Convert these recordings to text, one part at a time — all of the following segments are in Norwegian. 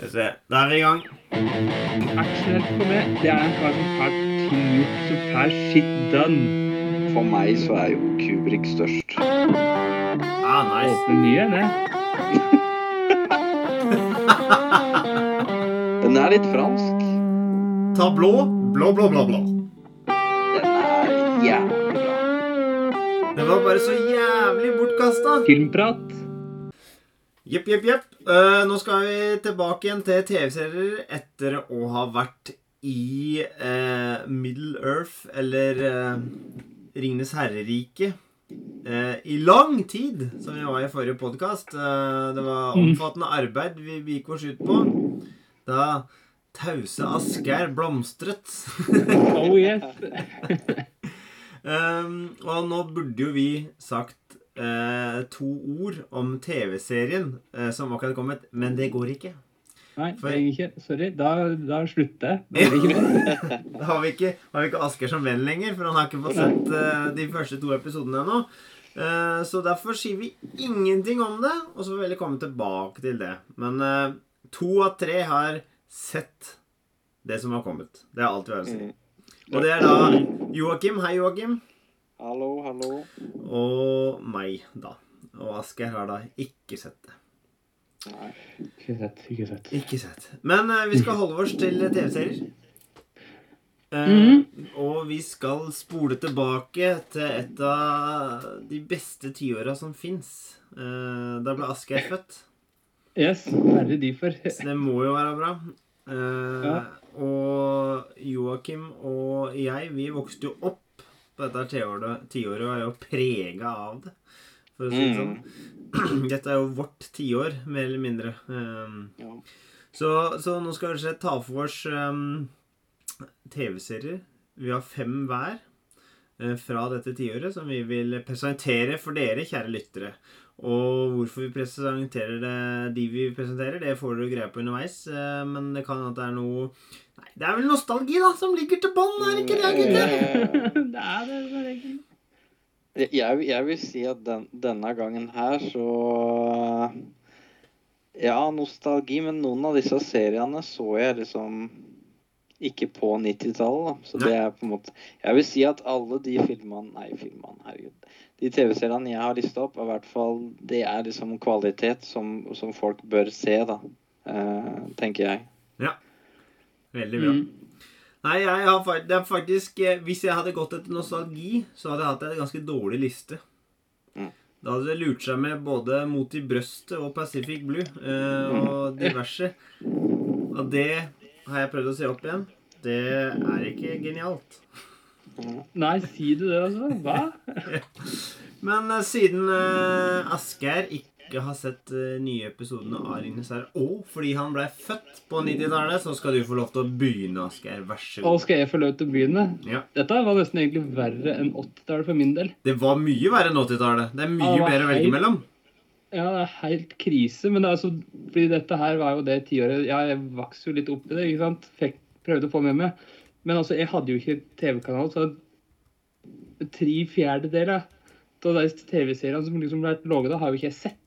Skal vi se. Da er vi i gang. Axel for meg, det er en kar som har gjort, som får shit done. For meg så er jo Kubrik størst. Ah, nice. Åpner nye, det. Den er litt fransk. Ta blå. Blå, blå, blå, blå. Den er jævlig bra. Den var bare så jævlig bortkasta. Filmprat. Jepp, jepp, jepp. Eh, nå skal vi tilbake igjen til TV-serier etter å ha vært i uh, Middle Earth, eller uh, Ringenes herrerike, uh, i lang tid, som vi var i forrige podkast. det var omfattende arbeid vi vi gikk oss ut på. Da tause Asgeir blomstret. Oh yes. Um, og nå burde jo vi sagt eh, to ord om TV-serien eh, som akkurat kommet, men det går ikke. Nei, For- ikke. Sorry. Da, da slutter jeg. Da har vi ikke, har vi ikke Asker som venn lenger, for han har ikke fått sett eh, de første to episodene ennå. Eh, så derfor sier vi ingenting om det, og så får vi heller komme tilbake til det. Men eh, to av tre har sett det som har kommet. Det er alt vi har å si. Mm. Og det er da Joakim. Hei, Joakim. Hallo, hallo. Og meg, da. Og Asgeir har da ikke sett det. Nei. Ikke sett. Ikke sett. Ikke sett. Men uh, vi skal holde oss til TV-serier. Uh, mm -hmm. Og vi skal spole tilbake til et av de beste tiåra som fins. da ble Asgeir født. Yes. Verre de for. Så det må jo være bra. Uh, Ja. Og Joakim og jeg, vi vokste jo opp dette tiåret, tiåret er jo prega av det. For å si det sånn. Mm. Dette er jo vårt tiår, mer eller mindre. Um, Ja. så, så nå skal vi ta for oss um, TV-serier. Vi har fem hver uh, fra dette tiåret som vi vil presentere for dere, kjære lyttere. Og hvorfor vi presenterer det, de vi presenterer, det får dere greie på underveis. Uh, Men det kan at det er noe Nei, det er vel nostalgi, da, som ligger til bånn, er det ikke det, gutter? Eh, det er det. det er regelen. Jeg, jeg vil si at den, denne gangen her så Ja, nostalgi, men noen av disse seriene så jeg liksom ikke på 90-tallet, da. Så det er på en måte Jeg vil si at alle de filmene Nei, filmene, herregud. De TV-seriene jeg har lista opp, er i hvert fall Det er liksom kvalitet som, som folk bør se, da. Eh, tenker jeg. Veldig bra. Mm. Nei, jeg har, det er faktisk eh, Hvis jeg hadde gått etter nostalgi, så hadde jeg hatt en ganske dårlig liste. Mm. Da hadde det lurt seg med både Mot i brøstet og Pacific Blue eh, og diverse. Og det har jeg prøvd å se opp igjen. Det er ikke genialt. Nei, si du det, altså? Hva? Men eh, siden eh, Asgeir ikke har sett uh, nye episodene av Ringenes herre, og fordi han ble født på 90-tallet, så skal du få lov til å begynne, Asgeir. Vær så Og skal jeg få lov til å begynne? Ja. Dette var nesten egentlig verre enn 80-tallet for min del. Det var mye verre enn 80-tallet. Det er mye Ja, mer å velge mellom. Ja, det er helt krise, men det er så, Fordi dette her var jo det tiåret Ja, jeg vokste jo litt opp i det, ikke sant? Fikk, prøvde å få med meg. Men altså, jeg hadde jo ikke TV-kanal, så tre fjerdedeler av de TV-seriene som liksom ble laget, har jo ikke jeg sett.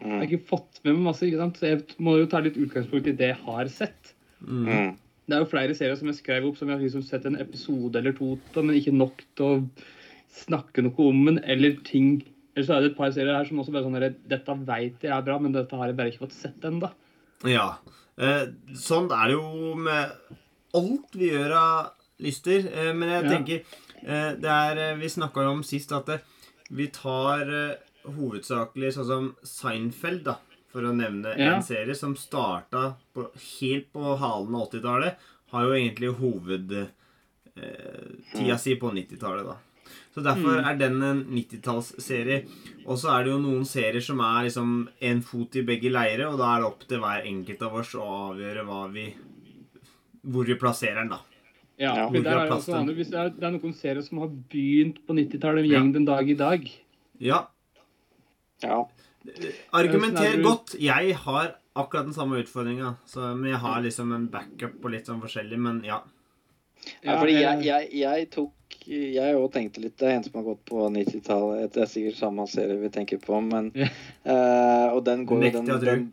Jeg har Mm. ikke fått med meg masse, ikke sant? så jeg må jo ta litt utgangspunkt i det jeg har sett. Mm. Mm. Det er jo flere serier som jeg skrev opp som jeg har liksom sett en episode eller to av, men ikke nok til å snakke noe om den, eller ting Eller så er det et par serier her som også bare sånn Dette veit jeg er bra, men dette har jeg bare ikke fått sett ennå. Ja. Eh, sånn er det jo med alt vi gjør av lyster. Eh, men jeg Ja. tenker eh, Det er eh, Vi snakka jo om sist at det, vi tar eh, hovedsakelig sånn som Seinfeld, da. For å nevne Ja. en serie som starta på, helt på halen av 80-tallet. Har jo egentlig hovedtida eh, si på 90-tallet, da. Så derfor er den en 90-tallsserie. Og så er det jo noen serier som er liksom en fot i begge leire, og da er det opp til hver enkelt av oss å avgjøre hva vi hvor vi plasserer den, da. Ja, for der er det, også hvis det, er, det er noen serier som har begynt på 90-tallet, gjeng Ja. den dag i dag. Ja. Ja. Argumenter du- godt. Jeg har akkurat den samme utfordringa, men jeg har liksom en backup på litt sånn forskjellig, men ja. Ja, fordi jeg, jeg, jeg tok Jeg òg tenkte litt Det er en som har gått på 90-tallet. Det er sikkert samme serie vi tenker på, men eh, Og den går jo den, den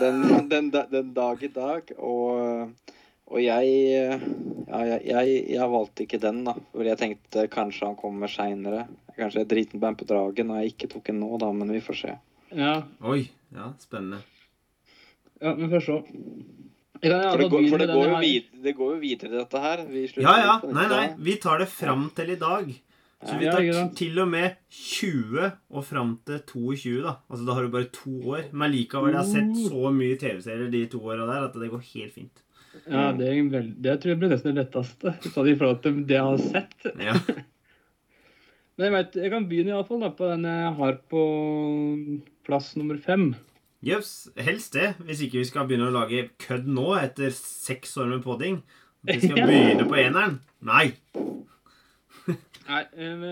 den, den, den dag i dag. Og, og jeg, ja, jeg, jeg Jeg valgte ikke den, da. For jeg tenkte kanskje han kommer seinere. Kanskje jeg driter meg på dragen og jeg ikke tok den nå, da. Men vi får se. Ja, Oi. Ja, spennende. ja men først så. Jeg kan For det går, for det går, jo videre, det går jo videre, dette her. Vi Ja, ja. Nei, nei. Vi tar det fram til i dag. Så vi tar til og med 20 og fram til 22, da. Altså Da har du bare to år. Men likevel, jeg har sett Uh. så mye TV-serier de to åra der at det går helt fint. Ja, det, er vel, det tror jeg blir nesten det letteste. Sånn i forhold til det jeg har sett. Ja. Men jeg, vet, jeg kan begynne iallfall på den jeg har på plass nummer fem. Jøss. Helst det. Hvis ikke vi skal begynne å lage kødd nå, etter seks år med podding. At vi skal Ja. begynne på eneren. Nei. Nei, eh,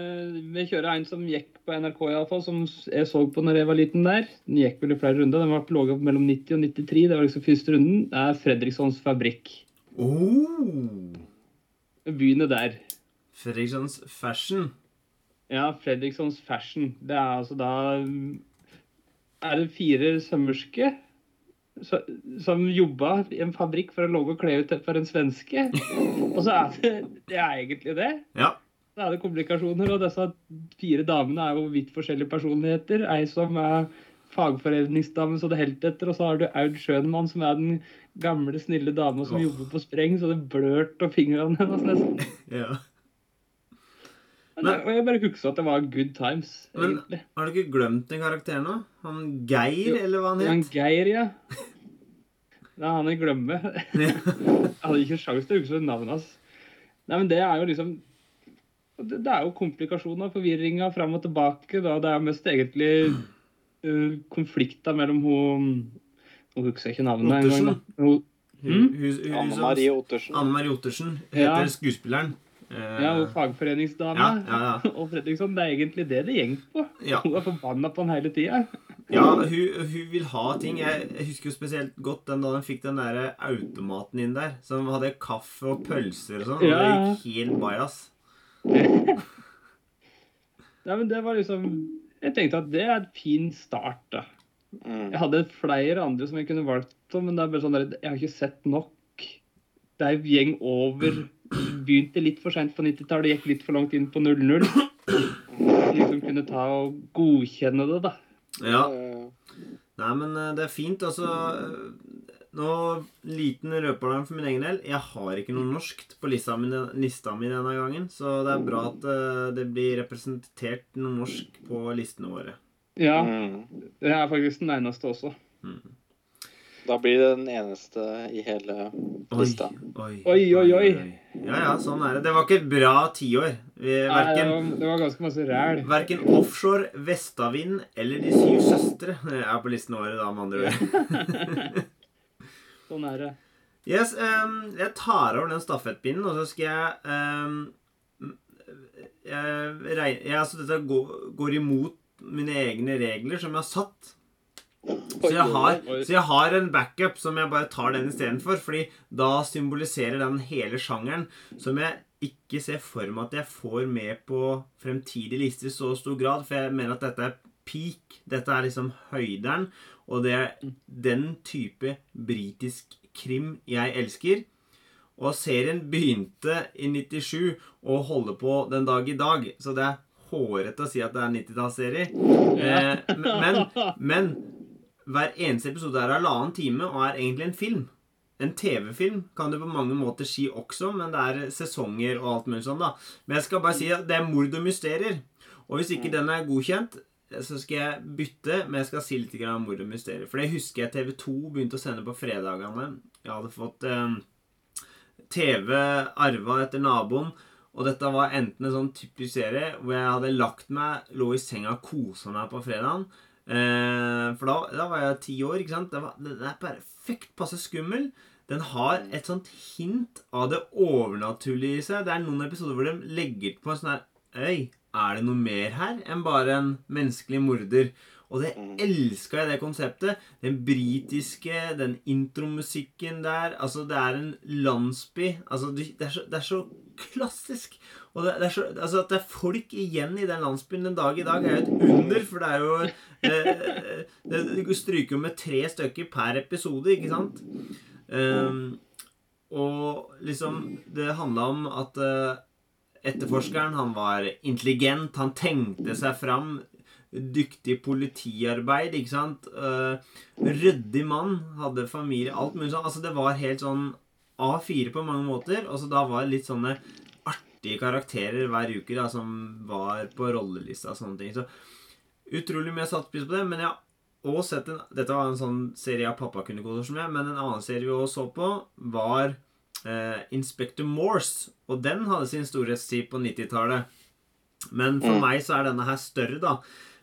Vi kjører en som gikk på NRK, i alle fall, som jeg så på når jeg var liten der. Den gikk vel i flere runder. Den var lå mellom 90 og 93. Det var liksom første runden. Det er Fredrikssons Fabrikk. Oh. Begynner der. Fredrikssons Fashion. Ja, Fredrikssons Fashion. Det er altså da Er det fire sømmerske som jobba i en fabrikk for å lage klær for en svenske? Og så er det, det er egentlig det. Ja. Da er det komplikasjoner, og disse fire damene er jo vidt forskjellige personligheter. Ei som er fagforeningsdame så det helt etter, og så har du Aud Schønmann, som er den gamle, snille dama som oh. jobber på spreng, så det blørt av fingrene hennes nesten. ja. Men, og jeg bare husker at det var good times, Men- egentlig. Har du ikke glemt en karakter nå? Han Geir, Jo, eller hva han Han? Geir, ja. Det er han jeg glemmer. Jeg hadde ikke sjans til å huske navnet hans. Nei, men det er jo liksom Det, det er jo komplikasjoner, forvirringer fram og tilbake. Da. Det er mest egentlig uh, konflikter mellom hun Nå husker jeg ikke navnet engang. hus- Anne Marie Ottersen. Anne Marie Ottersen Ja. heter skuespilleren. Eh, Ja, hun fagforeningsdame. Ja, ja, ja. Og Fredriksson, det er egentlig det det går på. ja. Hun er forbanna på han hele tida. ja hun, hun vil ha ting. Jeg, husker jo spesielt godt den da hun fikk den der automaten inn der. Som hadde kaffe og pølser og sånn. Og Ja. det gikk helt bajas. Nei, men det var liksom Jeg tenkte at det er et fin start, da. Mm. Jeg hadde flere andre som jeg kunne valgt men det er bare sånn der, jeg har ikke sett nok. Det er gjeng over Begynte litt for seint på 90-tallet, gikk litt for langt inn på 00. Liksom kunne ta og godkjenne det, da. Ja. Nei, men eh, det er fint. Altså Nå liten røpealarm for min egen del. Jeg har ikke noe norskt på lista mi, lista mi denne gangen. Så det er bra at eh, det blir representert noe norsk på listene våre. Ja, mm. det er faktisk den eneste også. Da blir det den eneste i hele lista. Oi, Oi, oi, oi. Ja, ja, sånn er det. Det var ikke et bra tiår. Verken, Nei, det, var, det var ganske masse ræl. verken offshore, vestavind eller De syv søstre er på listene våre, da, med andre ord. Sånn er det. Yes, um, jeg tar over den stafettpinnen, og så skal jeg um, jeg, jeg, altså Dette går, går imot mine egne regler som jeg har satt. Så jeg, har, så jeg har en backup som jeg bare tar den istedenfor. Fordi da symboliserer den hele sjangeren som jeg ikke ser for meg at jeg får med på fremtidige lister i så stor grad. For jeg mener at dette er peak. Dette er liksom høyderen. Og det er den type britisk krim jeg elsker. Og serien begynte i 97 og holder på den dag i dag. Så det er hårete å si at det er en 90-tallsserie. Eh, men, men hver eneste episode er halvannen time og er egentlig en film. En TV-film kan du på mange måter si også, men det er sesonger og alt mulig sånn, da. Men jeg skal bare si at det er mord og mysterier. Og hvis ikke den er godkjent, så skal jeg bytte, men jeg skal si litt om mord og mysterier. For det husker jeg TV2 begynte å sende på fredagene. Jeg hadde fått eh, TV arva etter naboen. Og dette var enten en sånn typisk serie hvor jeg hadde lagt meg, lå i senga og kosa meg på fredagen. Eh, for da, da var jeg ti år. ikke sant? Det, var, det, det er perfekt passe skummel. Den har et sånt hint av det overnaturlige i seg. Det er noen episoder hvor de legger på en sånn her Øy, er det noe mer her enn bare en menneskelig morder? Og det Mm. elska jeg, det konseptet. Den britiske, den intromusikken der. Altså, det er en landsby. Altså, det det er så, det er så klassisk. Og det, det er så, altså At det er folk igjen i den landsbyen den dag i dag, er jo et under. For det er jo eh, det, Du stryker jo med tre stykker per episode, ikke sant? Um, og liksom Det handla om at eh, etterforskeren, han var intelligent, han tenkte seg fram. Dyktig politiarbeid, ikke sant. Uh, ryddig mann, hadde familie, alt mulig sånn. Altså, det var helt sånn A4 på mange måter. Og så da var det litt sånne artige karakterer hver uke da, som var på rollelista og sånne ting. Så utrolig mye satt pris på det. Men jeg har også sett en Dette var en sånn serie av pappakundekoder som jeg, men en annen serie vi også så på, var eh, Inspector Morse. Og den hadde sin storhetstid på 90-tallet. Men for Mm. meg så er denne her større, da.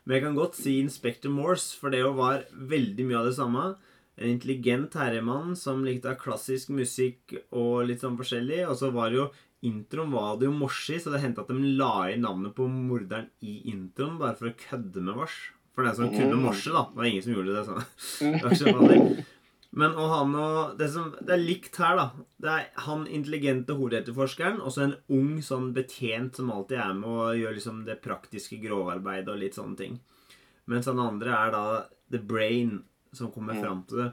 Men jeg kan godt si Inspector Morse, for det jo var veldig mye av det samme. En intelligent herremann som likte klassisk musikk og litt sånn forskjellig. Og så var det jo Introen var det jo morsi, så det hendte at de la inn navnet på morderen i introen bare for å kødde med vars. For den som kunne Mm. morse, da. Det var ingen som gjorde det. sånn. Det var ikke vanlig. Men og han og det, som, det er likt her, da. Det er han intelligente hovedetterforskeren og så en ung sånn betjent som alltid er med og gjør liksom det praktiske grovarbeidet og litt sånne ting. Mens han andre er da the brain som kommer Mm. fram til det.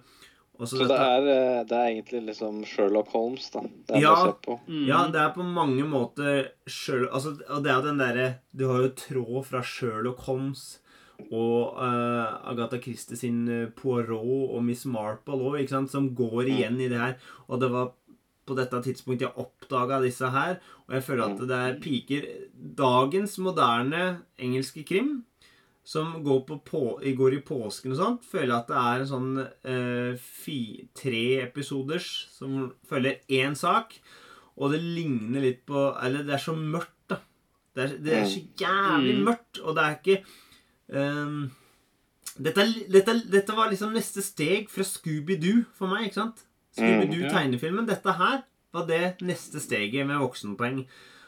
Også Så det er, eh, det er egentlig liksom Sherlock Holmes, da. Det er Ja. Mm. Ja, det er på mange måter Sherlock Altså, og det er jo den derre Du har jo tråd fra Sherlock Holmes og uh, Agatha Christie sin eh, Poirot og Miss Marple òg, ikke sant, som går igjen i det her. Og det var på dette tidspunktet jeg oppdaga disse her, og jeg føler at det er piker Dagens moderne engelske krim som går, på på, går i påsken og sånt, føler jeg at det er en sånn eh, fi, tre episoders som følger én sak. Og det ligner litt på Eller det er så mørkt, da. Det er, det er så jævlig Mm. mørkt, og det er ikke ehm, dette, dette, dette var liksom neste steg fra Scooby-Doo for meg, ikke sant? Mm, Scooby-Doo-tegnefilmen. Dette her var det neste steget med voksenpoeng.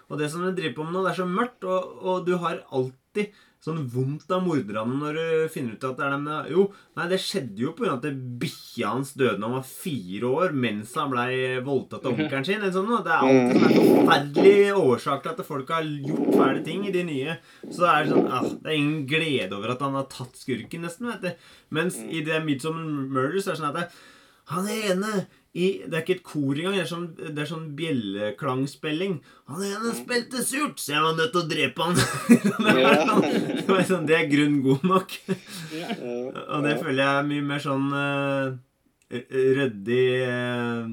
Og det som de driver på med nå, det er så mørkt, og, og du har alltid sånn vondt av morderne når du finner ut at det er dem. Jo, nei, det skjedde jo pga. at bikkja hans døde da han var fire år mens han blei voldtatt av onkelen sin. eller sånn. Det er alltid sånn en forferdelig årsak til at folk har gjort fæle ting i de nye. Så det er sånn, ah, det er ingen glede over at han har tatt skurken, nesten. vet du. Mens i det Midsummer Murders er det sånn at det, han ene i, Det er ikke et kor engang, det er sånn, det er sånn bjelleklangspilling. Han ene spilte surt, så jeg var nødt til å drepe han. det, er sånn, det, var sånn, det er grunn god nok. Og det føler jeg er mye mer sånn uh, ryddig uh,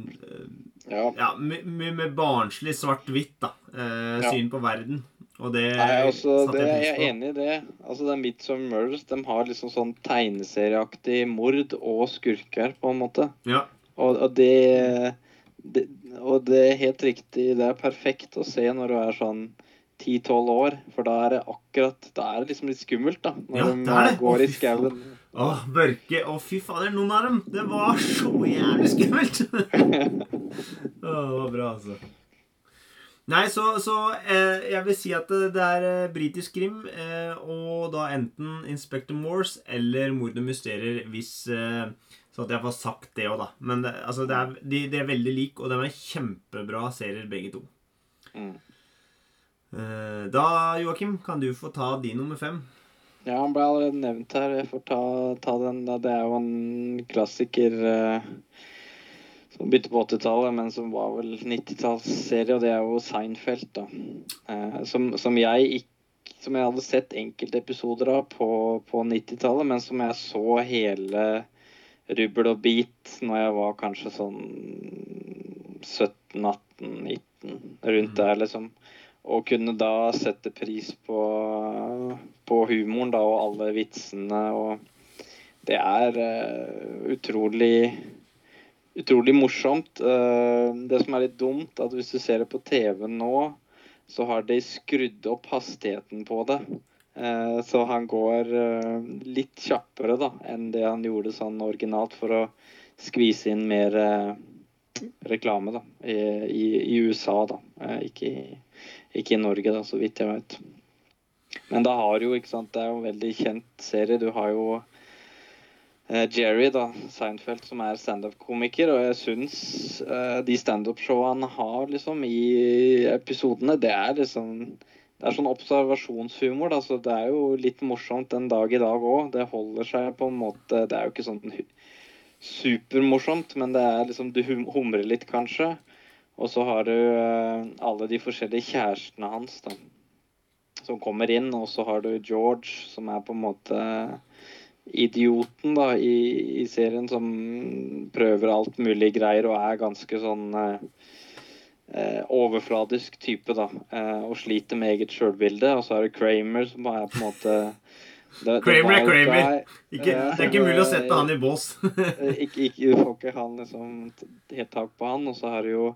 ja. Ja, my- mye mer barnslig svart-hvitt, da. Ja. syn på verden. Og det Nei, altså, det, jeg jeg er enig i det. Altså, det er Midsommar Murders de har liksom sånn tegneserieaktig mord og skurker, på en måte. Ja. Og, og det, det Og det er helt riktig. Det er perfekt å se når du er sånn 10-12 år, for da er det akkurat Da er det liksom litt skummelt, da. Når Ja, de det er det. går Å, i skauen. Å, Børke. Å, fy fader, noen av dem. Det var så jævlig skummelt. Åh, det var bra, altså. Nei, så, så eh, jeg vil si at det, det er eh, britisk krim, eh, og da enten Inspector Morse eller Mord og mysterier, hvis eh, Så at jeg får sagt det òg, da. Men det, altså, det er, de, de er veldig like, og de er kjempebra serier, begge to. Mm. Eh, da, Joakim, kan du få ta din nummer fem. Ja, han ble allerede nevnt her. Jeg får ta, ta den. Det er jo en klassiker eh, som begynte på 80-tallet, men som var vel 90-tallsserie, og det er jo Seinfeld, da. Eh, som, som jeg ikke som jeg hadde sett enkelte episoder av på, på 90-tallet, men som jeg så hele rubbel og bit når jeg var kanskje sånn 17-18-19, rundt der, liksom. Og kunne da sette pris på, på humoren da, og alle vitsene. Og det er uh, utrolig utrolig morsomt. Uh, det som er litt dumt, at hvis du ser det på TV nå, så har de skrudd opp hastigheten på det. Eh, så han går eh, litt kjappere da, enn det han gjorde sånn originalt for å skvise inn mer eh, reklame da, i, i, USA. da, ikke, i, ikke i Norge, da, så vidt jeg vet. Men da har jo, ikke sant, det er jo en veldig kjent serie. Du har jo Jerry, da, Seinfeld, som er standup-komiker. Og jeg syns eh, de standup-showene han har liksom i episodene, det er liksom Det er sånn observasjonshumor. da, så Det er jo litt morsomt en dag i dag òg. Det holder seg på en måte Det er jo ikke sånn supermorsomt, men det er liksom Du humrer litt, kanskje. Og så har du eh, alle de forskjellige kjærestene hans, da som kommer inn, og så har du George, som er på en måte idioten da, i, i serien, som prøver alt mulig greier og er ganske sånn eh, overfladisk type, da. Eh, og sliter med eget sjølbilde. Og så er det Kramer, som er på en måte det, Kramer er Kramer. Ikke, det er ikke mulig å sette eh, han i bås. Eh, ikke, ikke, du får ikke han liksom helt tak på han. Og så har du jo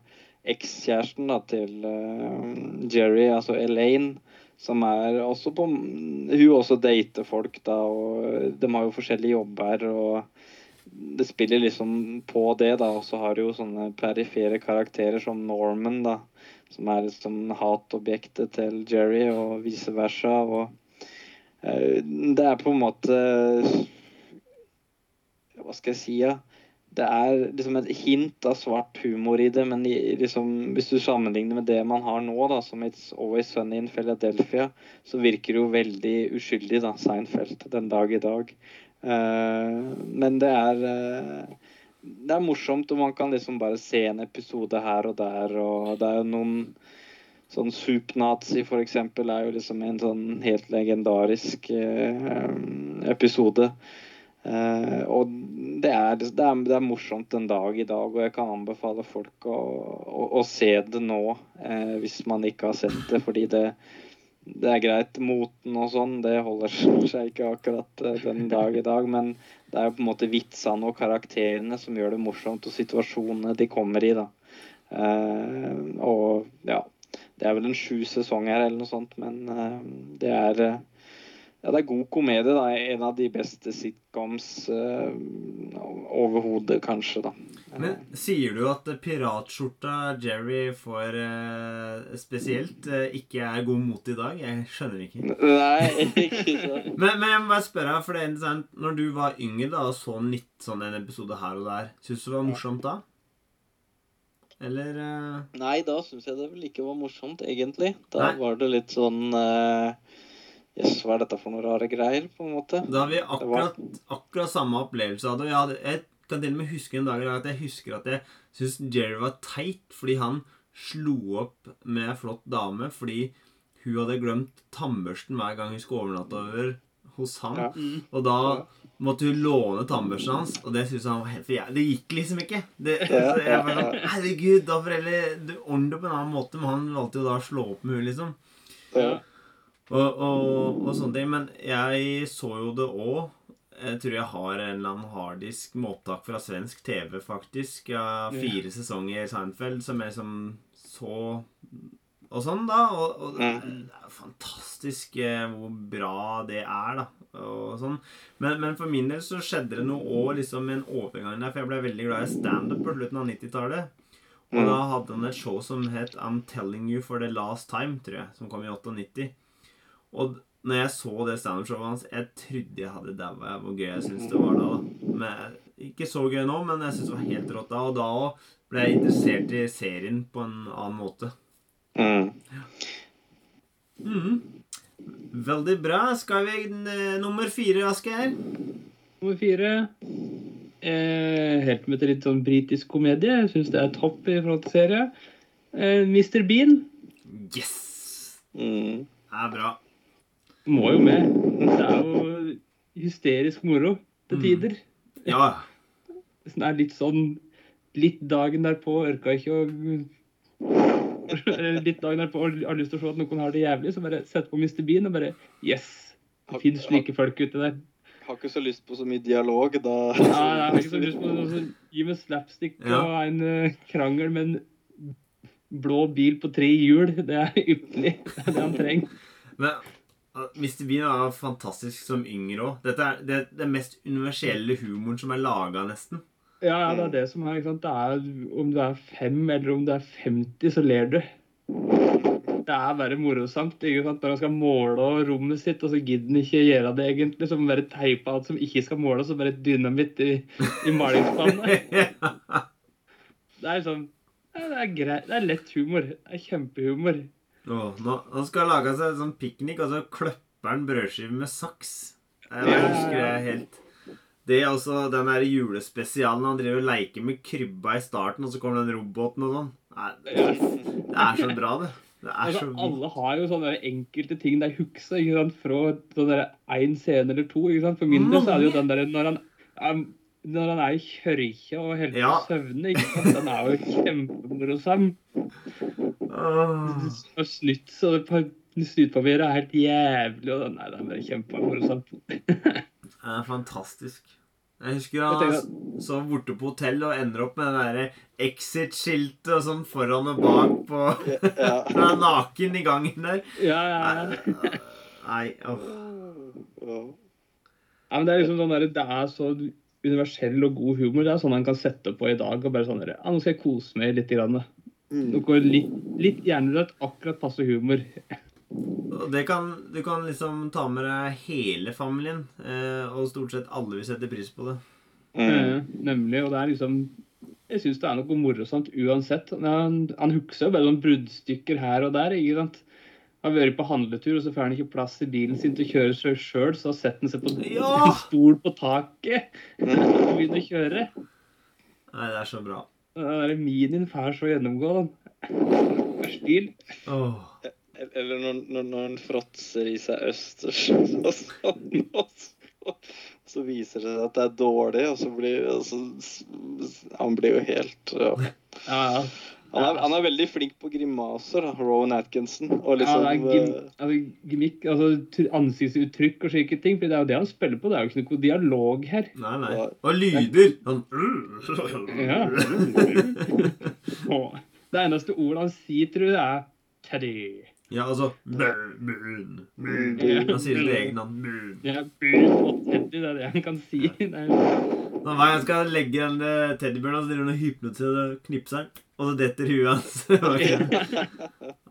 ekskjæresten til uh, Jerry, altså Elaine, som er også på Hun også dater folk, da, og de har jo forskjellige jobber, og det spiller liksom på det, da. Og så har du jo sånne perifere karakterer som Norman, da, som er liksom hatobjektet til Jerry, og vice versa. og uh, det er på en måte Hva skal jeg si, ja? Det er liksom et hint av svart humor i det, men liksom, hvis du sammenligner med det man har nå, da, som It's Always Sunny in Philadelphia, så virker det jo veldig uskyldig, da, Seinfeld, den dag i dag. Eh, men det er eh, Det er morsomt, og man kan liksom bare se en episode her og der, og det er jo noen Sånn Soup-nazi, for eksempel, er jo liksom en sånn helt legendarisk eh, episode. Eh, og det er, det, er, det er morsomt en dag i dag, og jeg kan anbefale folk å, å, å se det nå eh, hvis man ikke har sett det. Fordi det, det er greit. Moten og sånn, det holder seg ikke akkurat eh, den dag i dag. Men det er jo på en måte vitsene og karakterene som gjør det morsomt, og situasjonene de kommer i, da. Uh, og ja. Det er vel en sju sesonger eller noe sånt, men uh, det er eh, ja, det er god komedie. da, En av de beste sitcoms uh, overhodet, kanskje. da. Men sier du at piratskjorta Jerry får uh, spesielt uh, ikke er god mot i dag? Jeg skjønner ikke. Nei, ikke sant. Men, men jeg må bare spørre for det er interessant Når du var yngre da, og så litt sånn en episode her og der, syns du det var morsomt da? Eller Nei, da syns jeg det vel ikke var morsomt, egentlig. Da Nei. var det litt sånn uh, Jøss, hva er dette for noen rare greier, på en måte? Da har vi akkurat, akkurat samme opplevelse av det. Jeg, hadde, jeg kan til og med huske en dag at jeg husker at jeg syntes Jerry var teit fordi han slo opp med flott dame fordi hun hadde glemt tannbørsten hver gang hun skulle overnatte over hos han. Ja. Og da måtte hun låne tannbørsten hans, og det syntes han var helt for jævlig. Det gikk liksom ikke. Det, Ja, så jeg bare ja, sånn, Herregud, da får heller du ordne det på en annen måte. Men han valgte jo da å slå opp med hun liksom. Ja. Og, og, og sånne ting. Men jeg så jo det òg. Jeg tror jeg har en eller annen harddisk med opptak fra svensk TV, faktisk. Av fire sesonger i Seinfeld som jeg liksom så og sånn, da. Og, og det er fantastisk eh, hvor bra det er, da. Og sånn. Men, men for min del så skjedde det noe òg liksom en overgang der, for jeg ble veldig glad i standup på slutten av 90-tallet. Og da hadde han et show som het I'm Telling You for the Last Time, tror jeg, som kom i 98. Og når jeg så det standup-showet hans, jeg trodde jeg hadde daua hvor gøy jeg syntes det var da. Men, ikke så gøy nå, men jeg syntes det var helt rått da. Og da òg ble jeg interessert i serien på en annen måte. Mm. Mm. Veldig bra. Skal vi eh, nummer fire, Asgeir? Nummer fire. Eh, helt med til litt sånn britisk komedie. Jeg syns det er topp i forhold til serie. Eh, Mr. Bean Yes! Mm. Det er bra. Må jo med. Det er jo hysterisk moro til Mm. tider. Ja. Det er litt sånn Litt dagen derpå orka ikke å litt dagen derpå og har lyst til å se at noen har det jævlig, så bare sett på Mr. Bean og bare Yes! Det fins slike folk ute der. Har ikke så lyst på så mye dialog, da. Nei, jeg har ikke så lyst på noe sånn Gi meg slapstick Ja. og en eh, krangel med en blå bil på tre hjul. Det er ypperlig. Det er det han trenger. Men Mr. Bean var fantastisk som yngre òg. Dette er det, det mest universelle humoren som er laga, nesten. Ja, ja, det er det som er, ikke sant? Det er Om du er fem eller om du er 50, så ler du. Det er bare morosamt. ikke sant? Når han skal måle rommet sitt, og så gidder han ikke gjøre det egentlig. Han bare teipe alt som ikke skal måles, og bare dynamitt i, i malingsspannet. Det er sånn ja, Det er greit. Det er lett humor. Det er kjempehumor. Åh, nå, han skal lage seg sånn piknik, og så kløpper han brødskiver med saks. Jeg husker det helt. Det er også den der julespesialen han driver og leker med krybba i starten, og så kommer den roboten og sånn. Det er så bra, det. Det Altså, så alle har jo sånne enkelte ting de husker ikke sant? fra sånn én scene eller to. ikke sant? For min del så er det jo den der når han, når han er i kjørkja og helt på Ja. søvne. ikke sant? Den er jo kjempemorosam. Og snytt så snytpapiret er helt jævlig. og Nei, det er bare kjempemorsomt. Det er fantastisk. Jeg husker han Jeg så borte på hotell og ender opp med det derre Exit-skiltet og sånn foran og bak på er naken i gangen der. Ja, ja, ja. Nei, åh. Oh. ja, men Det er liksom sånn der, det er så universell og god humor. Det er sånn han kan sette på i dag og bare sånn ja, Nå skal jeg kose meg litt. Grann. Mm. Noe litt, litt hjernerødt, akkurat passe humor. Det kan, du kan liksom ta med deg hele familien, eh, og stort sett alle vil sette pris på det. Mm. Eh, nemlig. Og det er liksom Jeg syns det er noe morsomt uansett. Han, han husker jo bare sånn bruddstykker her og der. ikke sant? Har vært på handletur, og så får han ikke plass i bilen sin til å kjøre seg sjøl, så setter han seg på Ja! en stol på taket og begynner å kjøre. Nei, det er så bra. Det er minien får så gjennomgå. den. Er stil. Oh. Eller når, når, når han fråtser i seg østers, og sånn, og så, så viser det seg at det er dårlig, og så blir og så, Han blir jo helt ja. Ja, ja. Han, er, han er veldig flink på grimaser, Rowan Atkinson. Og ja liksom det er gim, eh, altså, gimmick, altså ansiktsuttrykk og slike ting. For det er jo det han spiller på. Det er jo ikke noe dialog her. Nei, nei. Og lyder. Han Ja. Det eneste ordet han sier, tror jeg, er Teddy. Ja, altså Moon, moon. Han sier sitt eget navn. Moon. Ja, Moon og Teddy, det er det han kan si. Nei, hver gang skal legge en teddybjørn teddybjørnen, så driver han og hypnotiserer og knipser den, og så detter huet hans.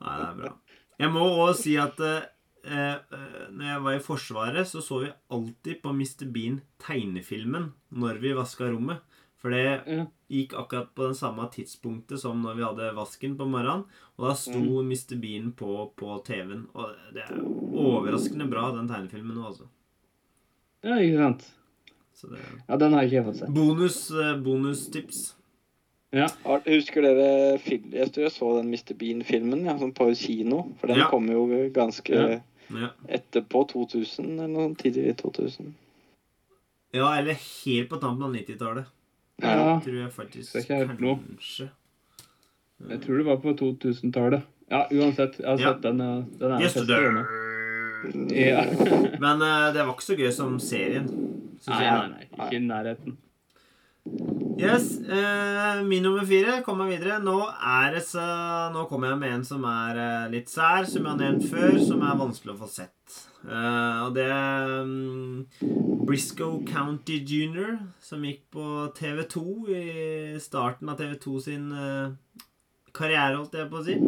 Nei, det er bra. Jeg må òg si at eh, eh, når jeg var i Forsvaret, så så vi alltid på Mr. Bean tegnefilmen når vi vaska rommet. For det gikk akkurat på den samme tidspunktet som når vi hadde vasken på morgenen. Og da sto Mr. Bean på, på TV-en. Og det er overraskende bra, den tegnefilmen nå, altså. ja, ikke sant. Så det Ja, den har ikke jeg fått sett. Bonus, eh, bonustips. Ja. Husker dere film, Jeg tror jeg så den Mr. Bean-filmen ja, sånn på kino. For den Ja. kom jo ganske Ja. Ja. etterpå 2000, eller noe tidlig 2000. ja, eller helt på tampen av 90-tallet. ja. Tror jeg faktisk ikke helt nå. Jeg tror det var på 2000-tallet. Ja, uansett. Jeg har Ja. sett den. Den er yes. Ja. Men uh, det var ikke så gøy som serien. Synes Nei, jeg. nei, nei. Ikke i nærheten. Yes, eh, Min nummer fire kommer videre. Nå er det så Nå kommer jeg med en som er eh, litt sær, som jeg har nevnt før, som er vanskelig å få sett. Eh, og det er um, Briscoe County Junior, som gikk på TV2 i starten av TV2 sin eh, karriere, holdt jeg på å si.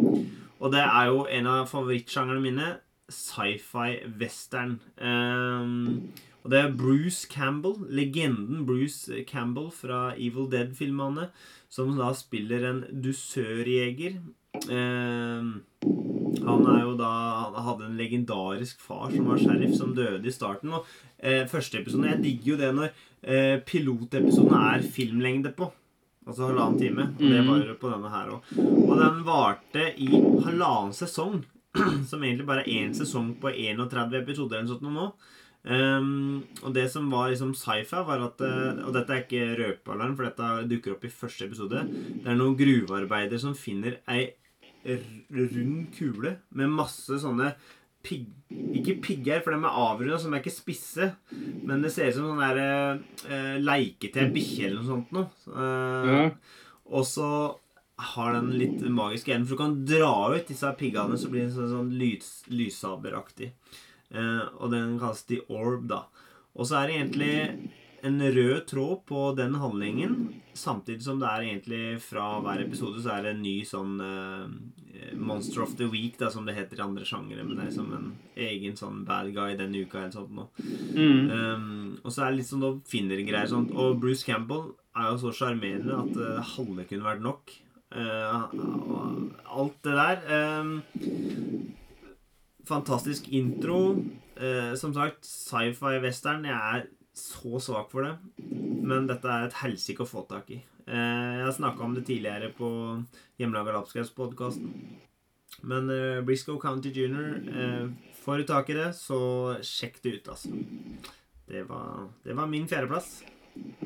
Og det er jo en av favorittsjangerne mine. Sci-fi western. Um, og det er Bruce Campbell, legenden Bruce Campbell fra Evil Dead-filmene, som da spiller en dusørjeger. Eh, han er jo da Han hadde en legendarisk far som var sheriff, som døde i starten. Og eh, første episode Jeg digger jo det når eh, pilotepisoden er filmlengde på. Altså halvannen time. Og det var på denne her òg. Og den varte i halvannen sesong. Som egentlig bare er én sesong på 31 episoder eller noe sånt nå. Um, og det som var liksom sci-fi, var at eh, Og dette er ikke røpealarm, for dette dukker opp i første episode. Det er noen gruvearbeidere som finner ei rund kule med masse sånne pig, Ikke pigger, for de er avrunda, som er ikke spisse. Men det ser ut som sånn der uh, leike til ei bikkje eller noe sånt noe. Uh, Ja. og så har den litt magiske enden, for du kan dra ut disse piggene, så blir det sånn, sånn lys, lyssaberaktig. Eh, og den kalles The Orb, da. Og så er det egentlig en rød tråd på den handlingen. Samtidig som det er egentlig fra hver episode så er det en ny sånn uh, Monster of the Week, da, som det heter i andre sjangere. Men det er som en egen sånn bad guy denne uka eller sånt noe. Mm. Um, og så er det litt sånn oppfinnere-greier. Sånt. Og Bruce Campbell er jo så sjarmerende at uh, halve kunne vært nok. Uh, alt det der. Um, fantastisk intro. Eh, som sagt, sci-fi-western. Jeg er så svak for det. Men dette er et helsike å få tak i. Eh, jeg har snakka om det tidligere på Hjemmelaga Lapskaus-podkasten. Men eh, Briscoe County Junior Får du tak i det, så sjekk det ut, altså. Det var, det var min fjerdeplass.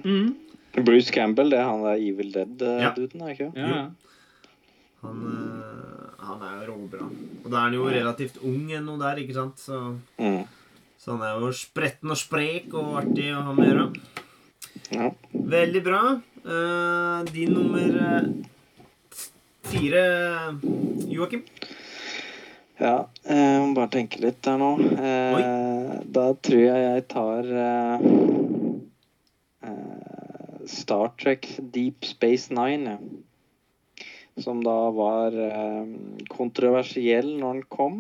Mm. Bruce Campbell, det er han der Evil Dead-duden, er ikke Ja, ja. Han, øh, han er jo råbra. Og da er han jo relativt ung ennå der, ikke sant? Så, mm. så han er jo spretten og sprek og artig å ha med å gjøre. Ja. Veldig bra. Uh, din nummer eh, fire, Joakim? Ja, jeg må bare tenke litt der nå. Eh, da tror jeg jeg tar eh, eh, Star Trek Deep Space Nine, ja. Som da var eh, kontroversiell når den kom.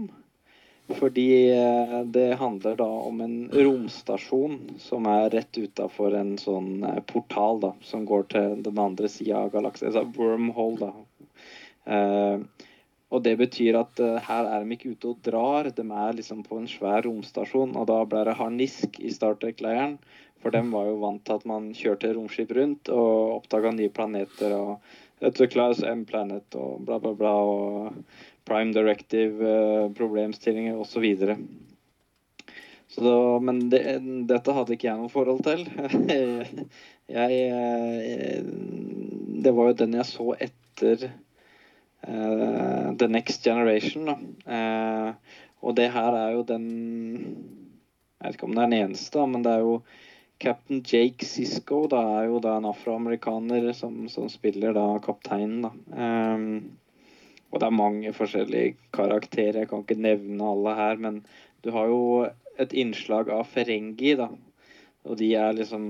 Fordi eh, det handler da om en romstasjon som er rett utafor en sånn eh, portal da, som går til den andre sida av galaksen. Altså wormhole, da. Og det betyr at her er de ikke ute og drar, de er liksom på en svær romstasjon. Og da ble det harnisk i Star Trek-leiren, for dem var jo vant til at man kjørte romskip rundt og oppdaga nye planeter og A class M-planet og bla, bla, bla. Og prime directive, eh, osv. Så da, men det, dette hadde ikke jeg noe forhold til. jeg, jeg, det var jo den jeg så etter uh, The Next Generation. Eh, og det her er jo den Jeg vet ikke om det er den eneste, men det er jo Captain Jake Sisko da, er jo da en afroamerikaner som, som spiller da kapteinen. da. Um, og det er mange forskjellige karakterer. Jeg kan ikke nevne alle her, men du har jo et innslag av Ferengi, da. Og de er liksom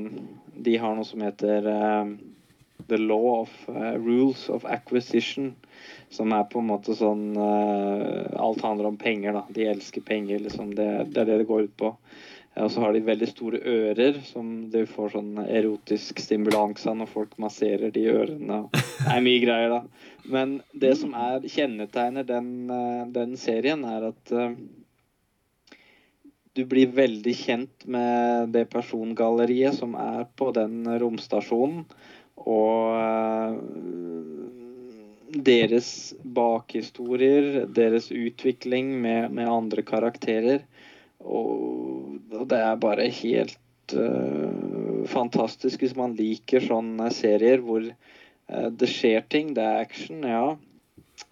De har noe som heter eh, The Law of uh, Rules of Acquisition. Som er på en måte sånn uh, Alt handler om penger, da. De elsker penger, liksom. Det, det er det det går ut på. Og så har de veldig store ører, som du får sånn erotisk stimulans av når folk masserer de ørene. Det er mye greier, da. Men det som er kjennetegner den, eh, den serien, er at eh, du blir veldig kjent med det persongalleriet som er på den romstasjonen. Og eh, deres bakhistorier, deres utvikling med, med andre karakterer. Og, og det er bare helt uh, fantastisk hvis man liker sånne serier hvor uh, det skjer ting. Det er action, ja.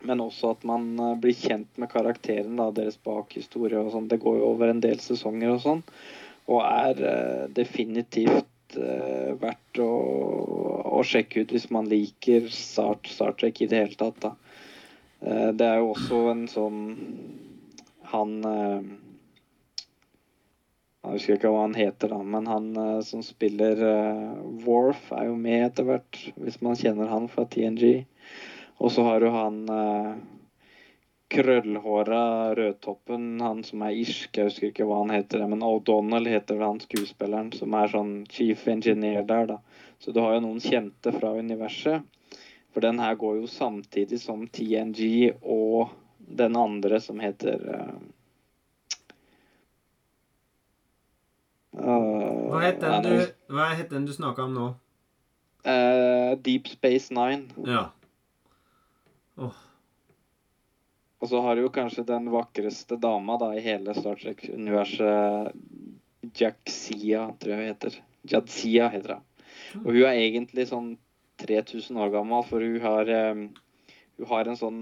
Men også at man uh, blir kjent med karakteren, deres bakhistorie og sånn. Det går jo over en del sesonger og sånn. Og er definitivt verdt å, å sjekke ut hvis man liker Star, Star Trek i det hele tatt. Da. Det er jo også en sånn Han Jeg husker ikke hva han heter, da, men han eh, som spiller uh, Worf, er jo med etter hvert, hvis man kjenner han fra TNG. Og så har du han uh, krøllhåra rødtoppen, han som er irsk, jeg husker ikke hva han heter, men O'Donnell heter han skuespilleren, som er sånn chief engineer der, da. Så du har jo noen kjente fra universet. For den her går jo samtidig som TNG og den andre som heter uh, Hva het den du, hva het den du snakka om nå? Uh, Deep Space Nine. Ja. Og så har du jo kanskje den vakreste dama da i hele Star Trek-universet, Jaxia, tror jeg hun heter. Jadzia heter hun. Og hun er egentlig sånn 3000 år gammel, for hun har, um, hun har en sånn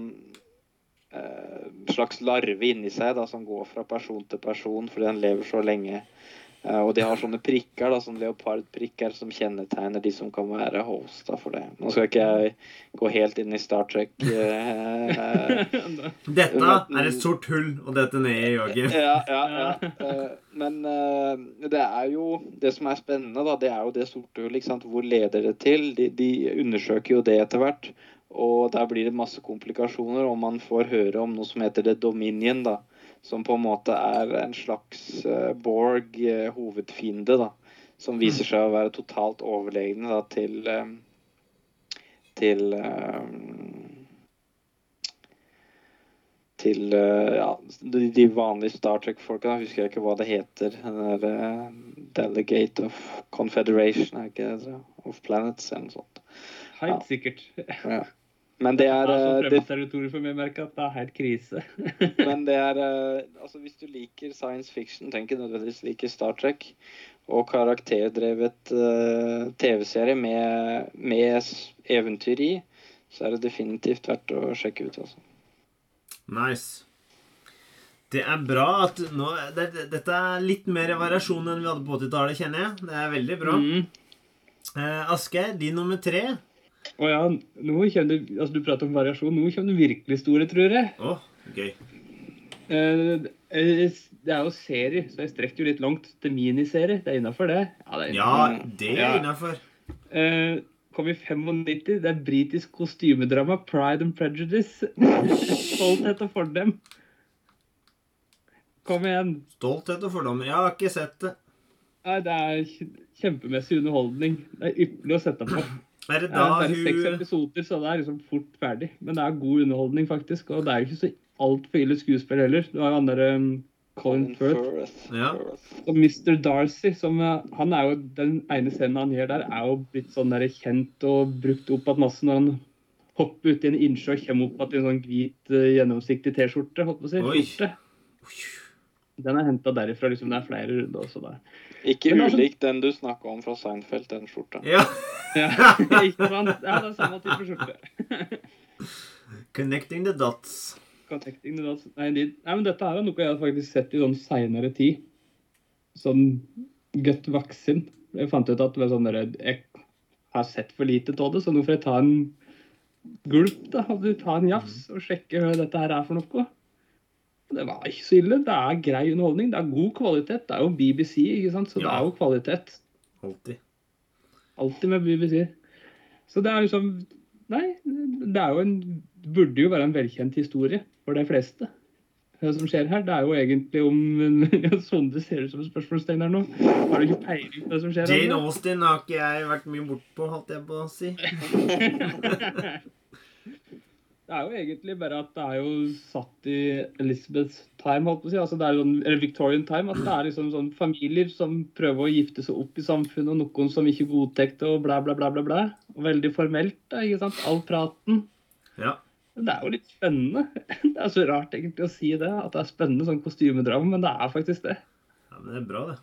uh, slags larve inni seg da, som går fra person til person fordi den lever så lenge Eh, og de har sånne prikker, da, sånne leopardprikker, som kjennetegner de som kan være hosta for det. Nå skal ikke jeg gå helt inn i Star Trek. Eh, Dette er et sort hull å dette ned i, Joakim. ja, ja, ja. Eh, Men eh, det er jo Det som er spennende, da, det er jo det sorte hullet. ikke sant? Hvor leder det til? De, de undersøker jo det etter hvert. Og der blir det masse komplikasjoner, og man får høre om noe som heter The Dominion, da. Som på en måte er en slags eh, Borg eh, da. Som viser seg å være totalt overlegne da, til eh, Til til ja, de, vanlige Star Trek-folka. Husker jeg ikke hva det heter. Den der Delegate of Confederation, er ikke det? Of Planets, eller noe sånt. Helt sikkert. Ja. Men det er, Det er så eh, det, for meg, merker at det er helt krise. men det er eh, Altså, hvis du liker science fiction, tenker ikke nødvendigvis liker Star Trek, og karakterdrevet uh, TV-serie med, med eventyr i, så er det definitivt verdt å sjekke ut, altså. Nice. Det er bra at nå det, det, Dette er litt mer variasjon enn vi hadde på 80-tallet, kjenner jeg. Det er veldig bra. Mm. Uh, Asgeir, din nummer tre. Og ja, nå kommer det, altså Du prater om variasjon. Nå kommer det virkelig store, tror jeg. Oh, okay. Eh, eh, det er jo serie, så jeg strekker jo litt langt til miniserie. Det er innafor, det. Ja, det er Ja, det er innafor. Eh, kom i 95. Det er britisk kostymedrama Pride and Prejudice. Stolthet og fordem. Kom igjen. Stolthet og fordommer. Jeg har ikke sett det. Nei, det er kjempemessig underholdning. Det er ypperlig å sette på. Er det da er bare seks hun episoder, så det er liksom fort ferdig. Men det er god underholdning, faktisk. Og det er ikke så altfor ille skuespill heller. Du har jo han derre um, Colin Firth. Ja. Og Mr. Darcy, som uh, Han er jo Den ene scenen han gjør der, er jo blitt sånn der kjent og brukt opp igjen masse når han hopper ut i en innsjø og kommer opp igjen i en sånn hvit, uh, gjennomsiktig T-skjorte. holdt på å si, Oi. skjorte. Den er henta derifra. liksom Det er flere runder også der. Ikke ulikt den du snakka om fra Seinfeld, den skjorta. Ja. Ja, ikke sant? Ja, det er samme type skjorte. Connecting the dots. Connecting the dots. Nei, de, nei, men dette her er noe jeg har faktisk sett i sånn seinere tid. Sånn godt voksen. Jeg fant ut at sånn der, jeg har sett for lite av det, så nå får jeg ta en gulp da, du ta en jafs og sjekke hva dette her er for noe. Det var ikke så ille. Det er grei underholdning. Det er god kvalitet. Det er jo BBC, ikke sant? så det er jo kvalitet. Alltid. Alltid med BBC. Så det er liksom Nei, det er jo en Burde jo være en velkjent historie for de fleste. Hva som skjer her. Det er jo egentlig om ja, Sonde ser ut som et spørsmålstegn her nå. Har du ikke peiling på det som skjer? Jane? Austen har ikke jeg vært mye bortpå, holdt jeg på å si. Det er jo egentlig bare at det er jo satt i Elizabeths time, holdt på å si. Altså det er sånn, eller Victorian time. At det er liksom sånn familier som prøver å gifte seg opp i samfunnet, og noen som ikke godtar det, og bla, bla, bla, bla, blæ. Og veldig formelt, da, ikke sant. All praten. Ja. Det er jo litt spennende. Det er så rart egentlig å si det, at det er spennende sånn kostymedrama, men det er faktisk det. ja, men det er bra, det.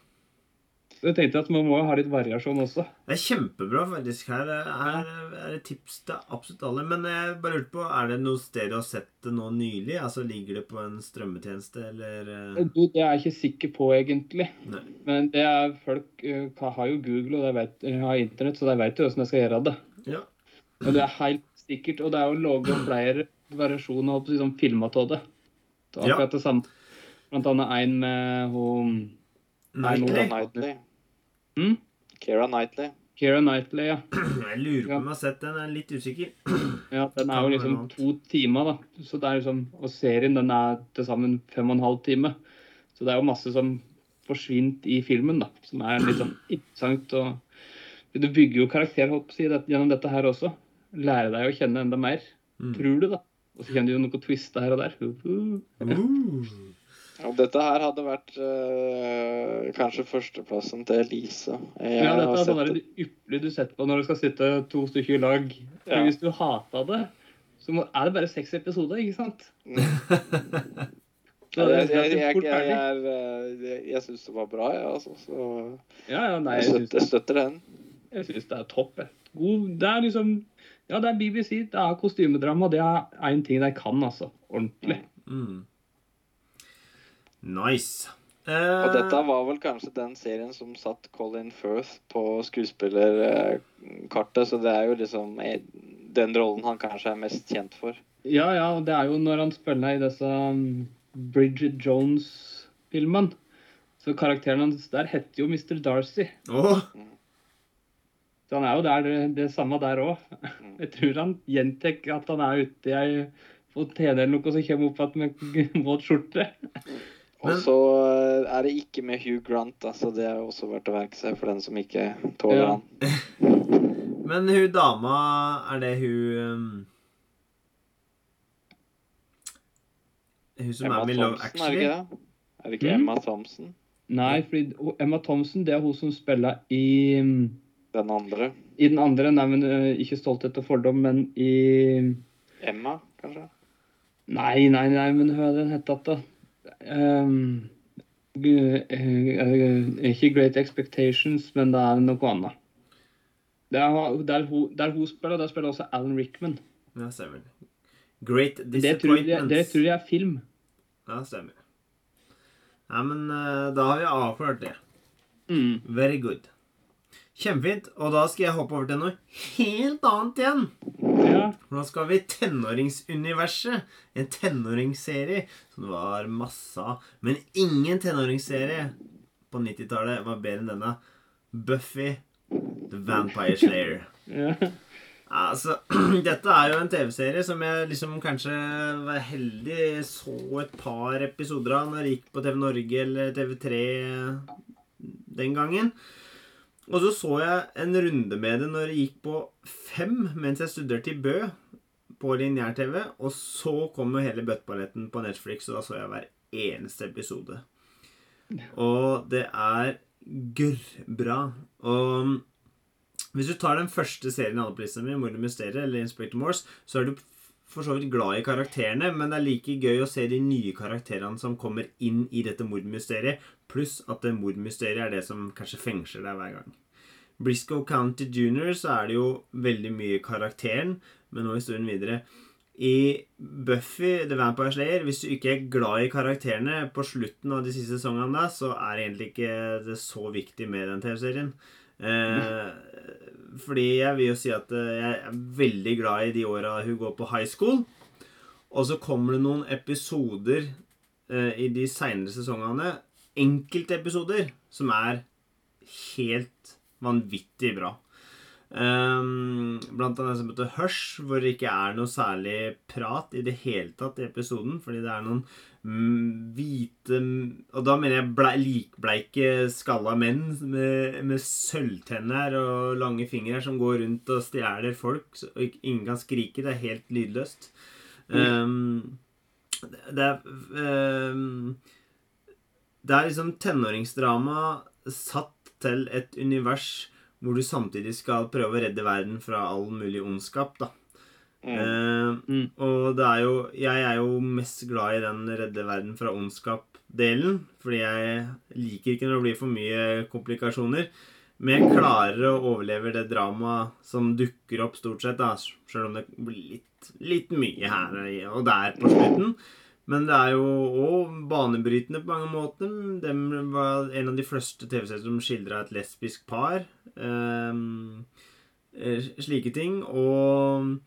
Så jeg tenkte at man må ha litt variasjon også. Det er kjempebra, faktisk. Her er, er et tips til absolutt alle. Men jeg bare lurte på, er det noe sted du har sett det nå nylig? Altså, Ligger det på en strømmetjeneste, eller eh? Du, det er jeg ikke sikker på, egentlig. Nei. Men det er folk eh, har jo Google og de vet, har internett, så de vet jo hvordan de skal gjøre det. Ja. Og det er helt sikkert, og det er jo laget flere variasjoner og på sånn filmer av det. Akkurat det samme. Blant annet en med hun Knightley? Knightley. Mm? Keira Knightley. Keira Knightley, ja. Jeg lurer på Ja. om jeg har sett den. Jeg er litt usikker. ja. Den er jo liksom to timer, da. Så det er liksom, og serien den er til sammen fem og en halv time. Så det er jo masse som forsvinner i filmen, da. Som er litt sånn interessant. og Du bygger jo karakter si, gjennom dette her også. Lære deg å kjenne enda mer. Mm. Tror du, da. Og så kjenner du jo noe twista her og der. Uh, Og dette her hadde vært øh, kanskje førsteplassen til Elise. Jeg Ja, dette har er bare det. ypperlige du setter på når du skal sitte to stykker i lag. For Ja. Hvis du hata det, så må, er det bare seks episoder, ikke sant? Så Ja, jeg det jeg, jeg, jeg, eh, jeg, jeg syns det var bra, jeg, altså. Så Ja, ja, nei, jeg jeg støtter, jeg støtter den. Jeg syns det er topp. God, det er liksom Ja, det er BBC, det er kostymedrama. Det er én ting de kan, altså. Ordentlig. Mm. Nice. Uh, Og dette var vel kanskje den serien som satt Colin Firth på skuespillerkartet, så det er jo liksom eh, den rollen han kanskje er mest kjent for. Ja, ja, og det er jo når han spiller i disse um, Bridget Jones-filmene. Så karakteren hans der heter jo Mr. Darcy. Åh, Så han er jo der, det, det samme der òg. Jeg tror han gjentar at han er ute i ei fontene eller noe, og så kommer opp igjen med våt skjorte. Og så eh, er det ikke med Hugh Grant, altså så det er også verdt å merke seg for den som ikke tåler Ja. han. Men hun dama, er det hun um, Hun som Emma er med i Love Thompson, er det? Er det ikke Mm. Emma Thompson? Nei, fordi Emma Thompson det er hun som spiller i um, Den andre? I den andre, nei, men uh, ikke Stolthet og fordom, men i Emma, kanskje? Nei, nei, nei, men hva er det den heter da? Um, ikke Great Expectations, men det er noe annet. Der, der, hun, der hun spiller, der spiller også Alan Rickman. Ja, stemmer. Great Disappointments. det tror jeg er film. Ja, stemmer. Nei, men eh, da har vi avklart det. Mm. Very good. Kjempefint. Og da skal jeg hoppe over til noe helt annet igjen. Ja. Nå skal vi i tenåringsuniverset. En tenåringsserie som det var masse av. Men ingen tenåringsserie på 90-tallet var bedre enn denne. Buffy the Vampire Slayer. ja. Altså, dette er jo en TV-serie som jeg liksom kanskje var heldig så et par episoder av når jeg gikk på TV Norge eller TV3 den gangen. Og så så jeg en runde med det når det gikk på fem mens jeg studerte i Bø på lineær-TV. Og så kom jo hele bøtteballetten på Netflix, og da så jeg hver eneste episode. Og det er gørrbra. Og hvis du tar den første serien i alle lista Mord og mysteriet, eller Inspector Morse, så er du for så vidt glad i karakterene, men det er like gøy å se de nye karakterene som kommer inn i dette mordmysteriet, pluss at mordmysteriet er det som kanskje fengsler deg hver gang. Briscoe County Junior så er det jo veldig mye karakteren, men nå historien videre. I Buffy The Vampire Slayer, hvis du ikke er glad i karakterene på slutten av de siste sesongene, da, så er egentlig ikke det så viktig med den TV-serien. Eh, fordi jeg vil jo si at eh, jeg er veldig glad i de åra hun går på high school. Og så kommer det noen episoder eh, i de seinere sesongene, enkeltepisoder, som er helt vanvittig bra. Um, blant annet som heter Hush, hvor det ikke er noe særlig prat i det hele tatt i episoden. Fordi det er noen mm, hvite Og da mener jeg ble, likbleike, skalla menn med, med sølvtenner og lange fingre som går rundt og stjeler folk, og ingen kan skrike. Det er helt lydløst. Um, det, det er um, Det er liksom tenåringsdrama satt til et univers hvor du samtidig skal prøve å redde verden fra all mulig ondskap, da. Mm. Eh, Mm. og det er jo Jeg er jo mest glad i den redde verden fra ondskap-delen. Fordi jeg liker ikke når det blir for mye komplikasjoner. Men jeg klarer å overleve det dramaet som dukker opp stort sett, da. Selv om det blir litt, litt mye her og der på slutten. Men det er jo òg banebrytende på mange måter. De var en av de første TV-seriene som skildra et lesbisk par. Eh, slike ting. Og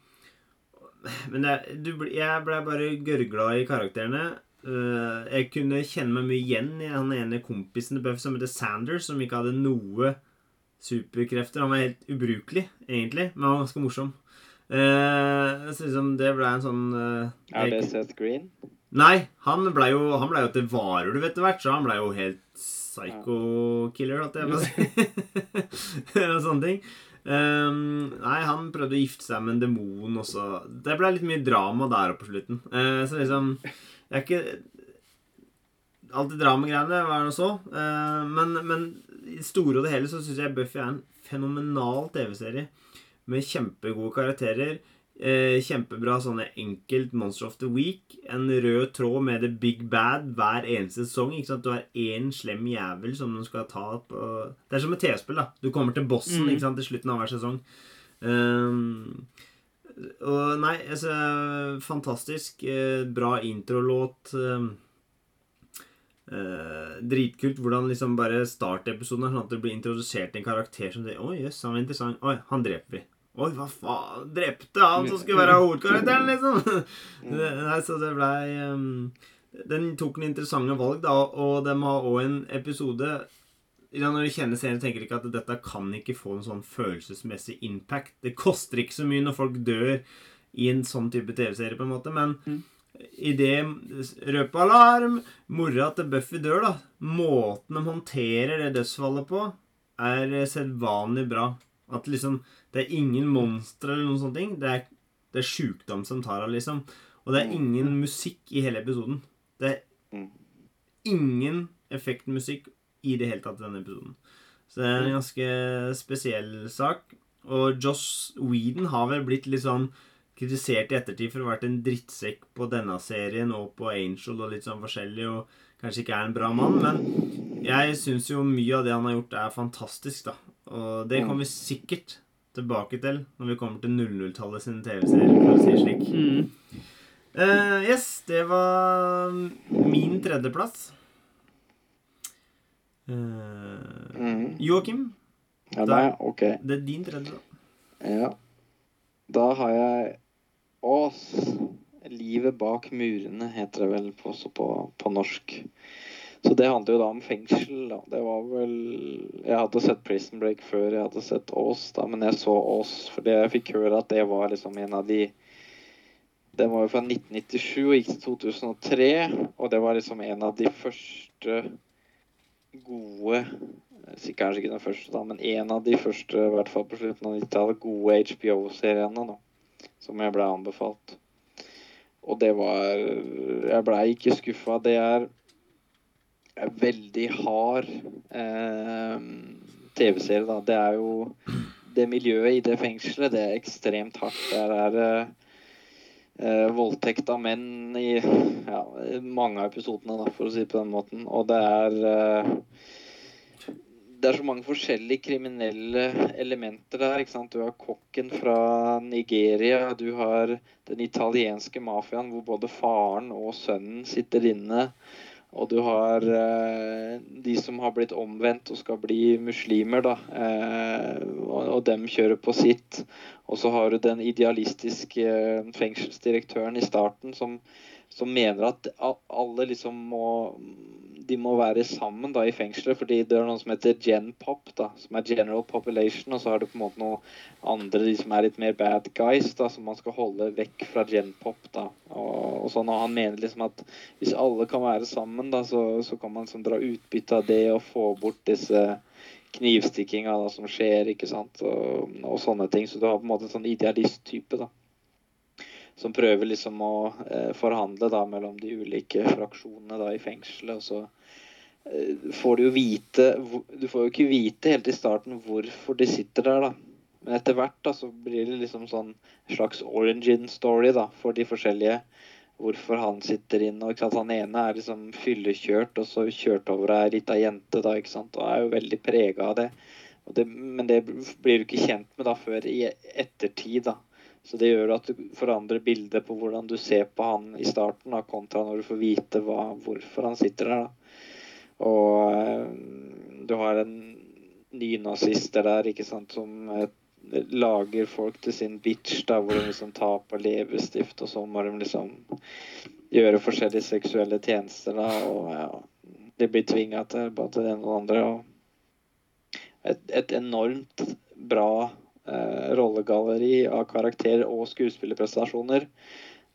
Men det, du, jeg ble bare gørgla i karakterene. Uh, jeg kunne kjenne meg mye igjen i han ene kompisen til Buffy som heter Sanders, som ikke hadde noe superkrefter. Han var helt ubrukelig, egentlig, men han var ganske morsom. Eh, så liksom det ble en sånn uh, Er det Seth Green? Nei, han blei jo, han ble jo til varulv etter hvert, så han blei jo helt psycho-killer, holdt jeg på å si. Og sånne ting. Um, nei, han prøvde å gifte seg med en demon også. Det ble litt mye drama der oppe på slutten. Uh, så liksom Jeg er ikke Alt det dramagreiene var noe så. uh, men, men i store og det hele så syns jeg Buffy er en fenomenal TV-serie. Med kjempegode karakterer. Eh, kjempebra sånne enkelt Monster of the Week. En rød tråd med The Big Bad hver eneste sesong. Ikke sant? Du har én slem jævel som du skal ta på Det er som et TV-spill. da Du kommer til bossen Mm. ikke sant? til slutten av hver sesong. Um, og nei, altså Fantastisk. Eh, bra introlåt. Um, eh, dritkult hvordan liksom bare startepisoden er sånn at du blir introdusert til en karakter som sier 'Å jøss, han var interessant. Oi, han dreper vi. Oi, hva faen? Drepte han som skulle være hovedkarakteren, liksom? nei, så det blei um, Den tok en interessante valg, da, og de har òg en episode ja, Når du kjenner serien, tenker du ikke at dette kan ikke få en sånn følelsesmessig impact. Det koster ikke så mye når folk dør i en sånn type TV-serie, på en måte, men Mm. i det Røpealarm! Mora til Buffy dør, da. Måten de håndterer det dødsfallet på, er sedvanlig bra. At liksom Det er ingen monstre eller noen sånne ting. Det er, det er sjukdom som tar av, liksom. Og det er ingen musikk i hele episoden. Det er Mm. ingen effektmusikk i det hele tatt i denne episoden. Så det er en ganske spesiell sak. Og Joss Whedon har vel blitt litt sånn kritisert i ettertid for å ha vært en drittsekk på denne serien og på Angel og litt sånn forskjellig, og kanskje ikke er en bra mann, men jeg syns jo mye av det han har gjort, er fantastisk, da. Og det kommer vi sikkert tilbake til når vi kommer til 00-tallet sine TV-serier, for å si det slik. Mm. Uh, yes, det var min tredjeplass. Uh, Mm. Joakim, Ja, nei, OK. det er din tredje. da. Ja. Da har jeg Ås. 'Livet bak murene' heter det vel også på, på norsk. Så det handler jo da om fengsel. da. Det var vel Jeg hadde sett Prison Break før jeg hadde sett Ås, da, men jeg så Ås fordi jeg fikk høre at det var liksom en av de Den var jo fra 1997 og gikk til 2003, og det var liksom en av de første gode kanskje ikke den første, da, men en av de første, i hvert fall på slutten av 90-tallet, gode HBO-seriene da, som jeg ble anbefalt. Og det var Jeg blei ikke skuffa. Det er, veldig hard eh, TV-serie, da. Det er jo Det miljøet i det fengselet, det er ekstremt hardt. Der er det eh, voldtekt av menn i ja, mange av episodene, da, for å si det på den måten. Og det er eh, det er så mange forskjellige kriminelle elementer der. ikke sant? Du har kokken fra Nigeria, du har den italienske mafiaen hvor både faren og sønnen sitter inne. Og du har eh, de som har blitt omvendt og skal bli muslimer, da. Eh, og, dem kjører på sitt. Og så har du den idealistiske eh, fengselsdirektøren i starten som, som mener at alle liksom må de må være sammen da i fengselet, fordi det er noe som heter genpop, da, som er general population, og så har du på en måte noe andre de som er litt mer bad guys, da, som man skal holde vekk fra genpop. da, og, og sånn, og Han mener liksom at hvis alle kan være sammen, da, så, så kan man liksom dra utbytte av det og få bort disse knivstikkinga da, som skjer, ikke sant, og, og sånne ting. Så du har på en måte en sånn idealist-type, som prøver liksom å eh, forhandle da mellom de ulike fraksjonene da i fengselet. Og så eh, får du jo vite Du får jo ikke vite helt i starten hvorfor de sitter der, da. Men etter hvert da så blir det liksom sånn slags origin story da for de forskjellige. Hvorfor han sitter inne. og ikke sant, Han ene er liksom fyllekjørt, og så kjørt over ei lita jente, da, ikke sant. Og er jo veldig prega av det. Det. Men det blir du ikke kjent med da før i ettertid, da. Så det gjør at du forandrer bildet på hvordan du ser på han i starten, da, kontra når du får vite hva, hvorfor han sitter der. Da. Og øh, du har en nynazister der ikke sant, som eh, lager folk til sin bitch, da, hvor de liksom tar på leppestift, og så må de liksom gjøre forskjellige seksuelle tjenester, da, og ja, de blir tvinga til bare til det ene og det andre. Og et, et enormt bra eh, rollegalleri av karakterer og skuespillerprestasjoner.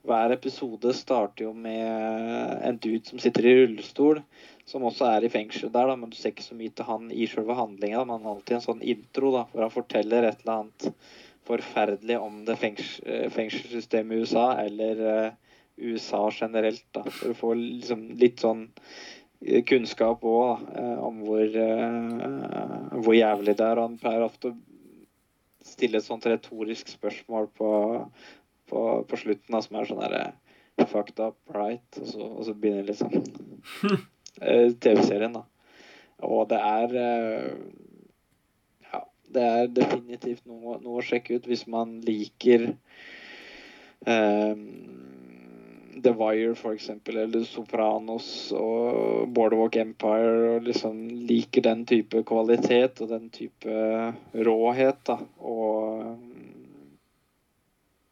Hver episode starter jo med en dude som sitter i rullestol, som også er i fengsel der, da, men du ser ikke så mye til han i selve handlinga. Men han har alltid en sånn intro da, hvor han forteller et eller annet forferdelig om det fengs eh, fengselssystemet i USA, eller uh, USA generelt. da. For å få liksom litt sånn eh, kunnskap òg om hvor, uh, hvor jævlig det er. Og han pleier ofte å stille et sånt retorisk spørsmål på, på, på slutten da, som er sånn herre Fucked up, right? Og så, og så begynner eh, TV-serien, da. Og det er eh, Ja, det er definitivt noe, noe å sjekke ut hvis man liker um, The Wire, for eksempel, eller Sopranos og Boardwalk Empire, og liksom liker den type kvalitet og den type råhet, da. Og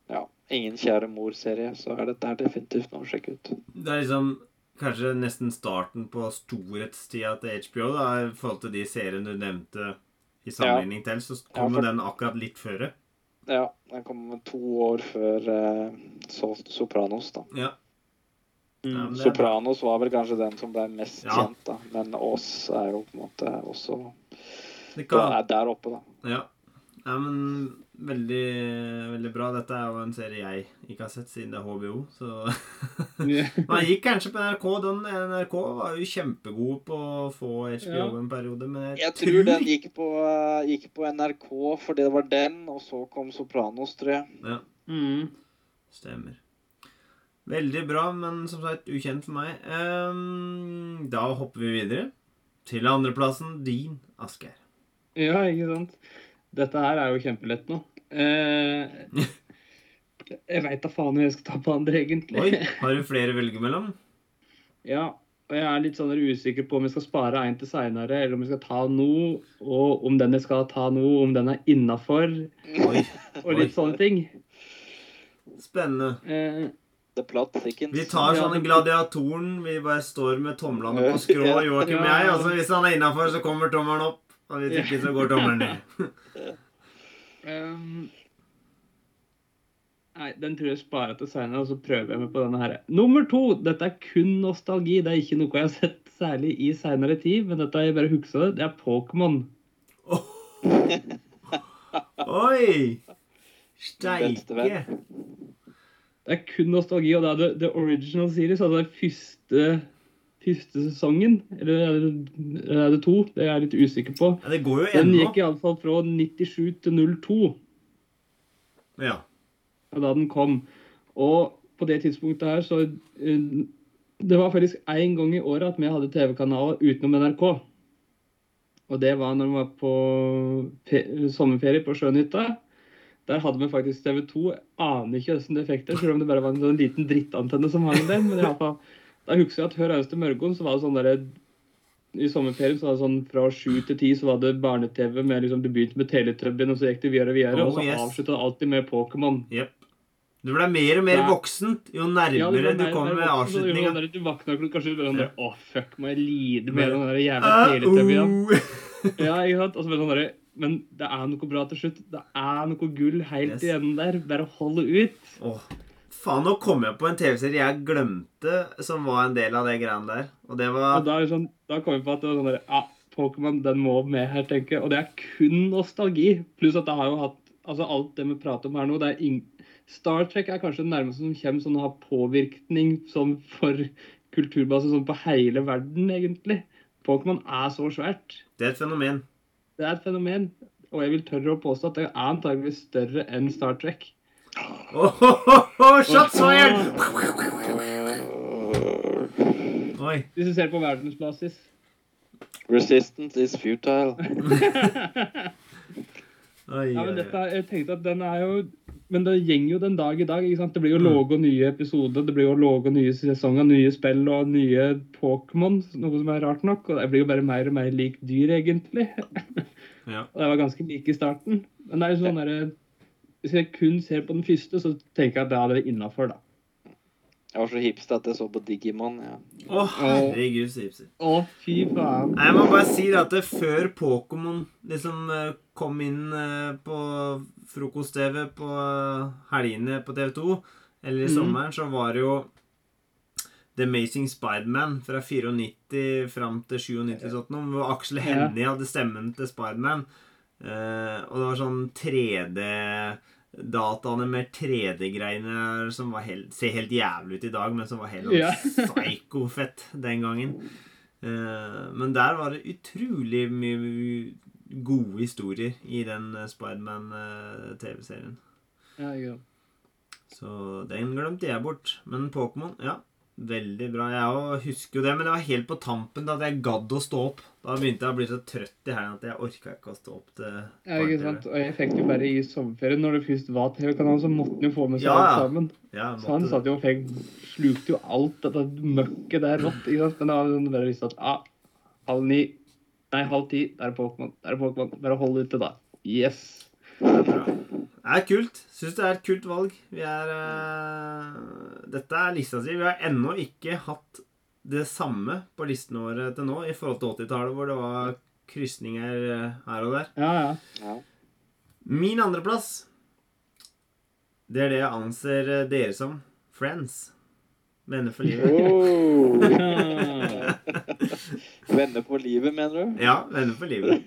ja, Ingen kjære mor-serie, så er dette definitivt noe å sjekke ut. Det er liksom kanskje nesten starten på storhetstida til HBO, da, i forhold til de seriene du nevnte i sammenligning til, så kommer for- den akkurat litt før. Ja, den kom to år før eh, so Sopranos, da. Ja. Mm. Ja, det. Sopranos var vel kanskje den som ble mest Ja. kjent, da. Men Ås er jo på en måte også kan, er der oppe, da. ja. Ja, men veldig, veldig bra. Dette er jo en serie jeg ikke har sett siden det er HBO, så Man gikk kanskje på NRK. Den NRK var jo kjempegod på å få HBO Ja. en periode, men jeg, Jeg tror den gikk på, gikk på NRK, fordi det var den, og så kom Sopranos, tror jeg. Ja, Mm. stemmer. Veldig bra, men som sagt ukjent for meg. Um, da hopper vi videre til andreplassen din, Asgeir. Ja, ikke sant? Dette her er jo kjempelett nå. Eh, jeg veit da faen hva jeg skal ta på andre, egentlig. Oi, har du flere å velge mellom? Ja, og jeg er litt sånn usikker på om jeg skal spare en til seinere, eller om jeg skal ta noe, og om den jeg skal ta nå, om den er innafor, og litt sånne ting. spennende. Eh, The Plot Thickens. Vi tar sånn det- gladiatoren. Vi bare står med tomlene på skrå, Joakim og jeg. Altså hvis han er innafor, så kommer tommelen opp. Og hvis ikke, så går tommelen ned. ehm, nei, den tror jeg sparer til seinere, og så prøver jeg meg på denne her. Nummer to. Dette er kun nostalgi. Det er ikke noe jeg har sett særlig i seinere tid, men dette har jeg bare huska det. Det er Pokémon. Oi! Steike. Det er kun nostalgi, og det er the, the original series, altså den første, første sesongen. Eller er det, er det to? Det er jeg litt usikker på. Ja, det går jo Den gikk iallfall fra 97 til 02, Ja. da den kom. Og på det tidspunktet her, så eh, Det var faktisk én gang i året at vi hadde TV-kanaler utenom NRK. Og det var når vi var på sommerferie på Sjønytta. Der hadde vi faktisk TV2. Jeg aner ikke hvordan det fikk det, selv om det bare var en sånn liten drittantenne som hang der. Men i alle fall, da husker jeg at Hør eneste Mørgon så var det sånn derre I sommerferien så var det sånn fra sju til ti så var det barne-TV med liksom Du begynte med Teletubben, og så gikk det videre og videre. Oh, og så yes. avslutta det alltid med Pokémon. Yep. Du ble mer og mer Ja. voksent jo nærmere Ja, du mer- kom med voksen, avslutninga. sånn Du våkna klokka sju og sånn der, Å, fuck, må jeg lide med den der jævla Teletubben? Uh, Ja, ikke sant? Og så ble sånn Men det er noe bra til slutt. Det er noe gull helt Yes. igjen der. Bare hold ut. Åh, faen, nå kom jeg på en TV-serie jeg glemte som var en del av det greiene der. Og det Og da, er sånn, da kom jeg på at det var sånn der, ja, Pokémon den må med her, tenker jeg. Og det er kun nostalgi. Pluss at det har jo hatt altså alt det vi prater om her nå. det er ing Star Trek er kanskje det nærmeste som kommer sånn å ha påvirkning sånn for kulturbase sånn på hele verden, egentlig. Pokémon er så svært. Det er et fenomen. Det er et fenomen. Og jeg vil tørre å påstå at det er antageligvis større enn Star Trek. Åh, oh, oh, shots fired! Oi. Hvis du ser på verdensbasis. Resistance is futile. Oi, Ja, men dette, jeg tenkte at den er jo Men det gjenger jo den dag i dag. ikke sant? Det blir jo laga nye episoder, det blir jo laga nye sesonger, nye spill og nye Pokémon. Noe som er rart nok. Og det blir jo bare mer og mer lik dyr, egentlig. Ja. Og det var ganske like i starten. Men det er jo sånn derre Hvis jeg kun ser på den første, så tenker jeg at det er det innafor, da. Jeg var så hipster at jeg så på Digimon. ja. Å, herregud, hipster. Å, fy faen. Nei, Jeg må bare si at det før Pokémon liksom eh, kom inn eh, på frokost-TV på eh, helgene på TV2, eller i Mhm. sommeren, så var det jo The Amazing Spiderman fra 94 fram til 97 sånn, hvor Aksel. Hennie hadde stemmen til Spiderman. Eh, og det var sånn 3D Dataene med 3D-greiene som var helt, ser helt jævlig ut i dag, men som var helt Ja. psyko-fett den gangen. Uh, men der var det utrolig mye gode historier i den eh, Spiderman-TV-serien. Ja, jeg. Så den glemte jeg bort. Men Pokémon, ja. Veldig bra. Jeg husker jo det, men det var helt på tampen da at jeg gadd å stå opp. Da begynte jeg å bli så trøtt i helgen at jeg orka ikke å stå opp til Ja, ikke sant? Og jeg fikk jo bare i sommerferien. Når det først var TV-kanalen, så måtte han jo få med seg Ja, alt sammen. Ja, Så han satt jo og fikk slukte jo alt dette møkket der rått. ikke sant? Men da hadde han bare visst at ah, halv ni, nei, halv ti, der er Pokémon. Der er Pokémon. Bare hold ute, da. Yes. Det er. Det er kult. Syns det er et kult valg. Vi er uh, Dette er lista si. Vi har ennå ikke hatt det samme på listene våre til nå i forhold til 80-tallet, hvor det var krysninger eh, her og der. Ja, ja. Ja. Min andreplass, det er det jeg anser eh, dere som. Friends. Venner for livet. Oh. Venner for livet, mener du? Ja, venner for livet.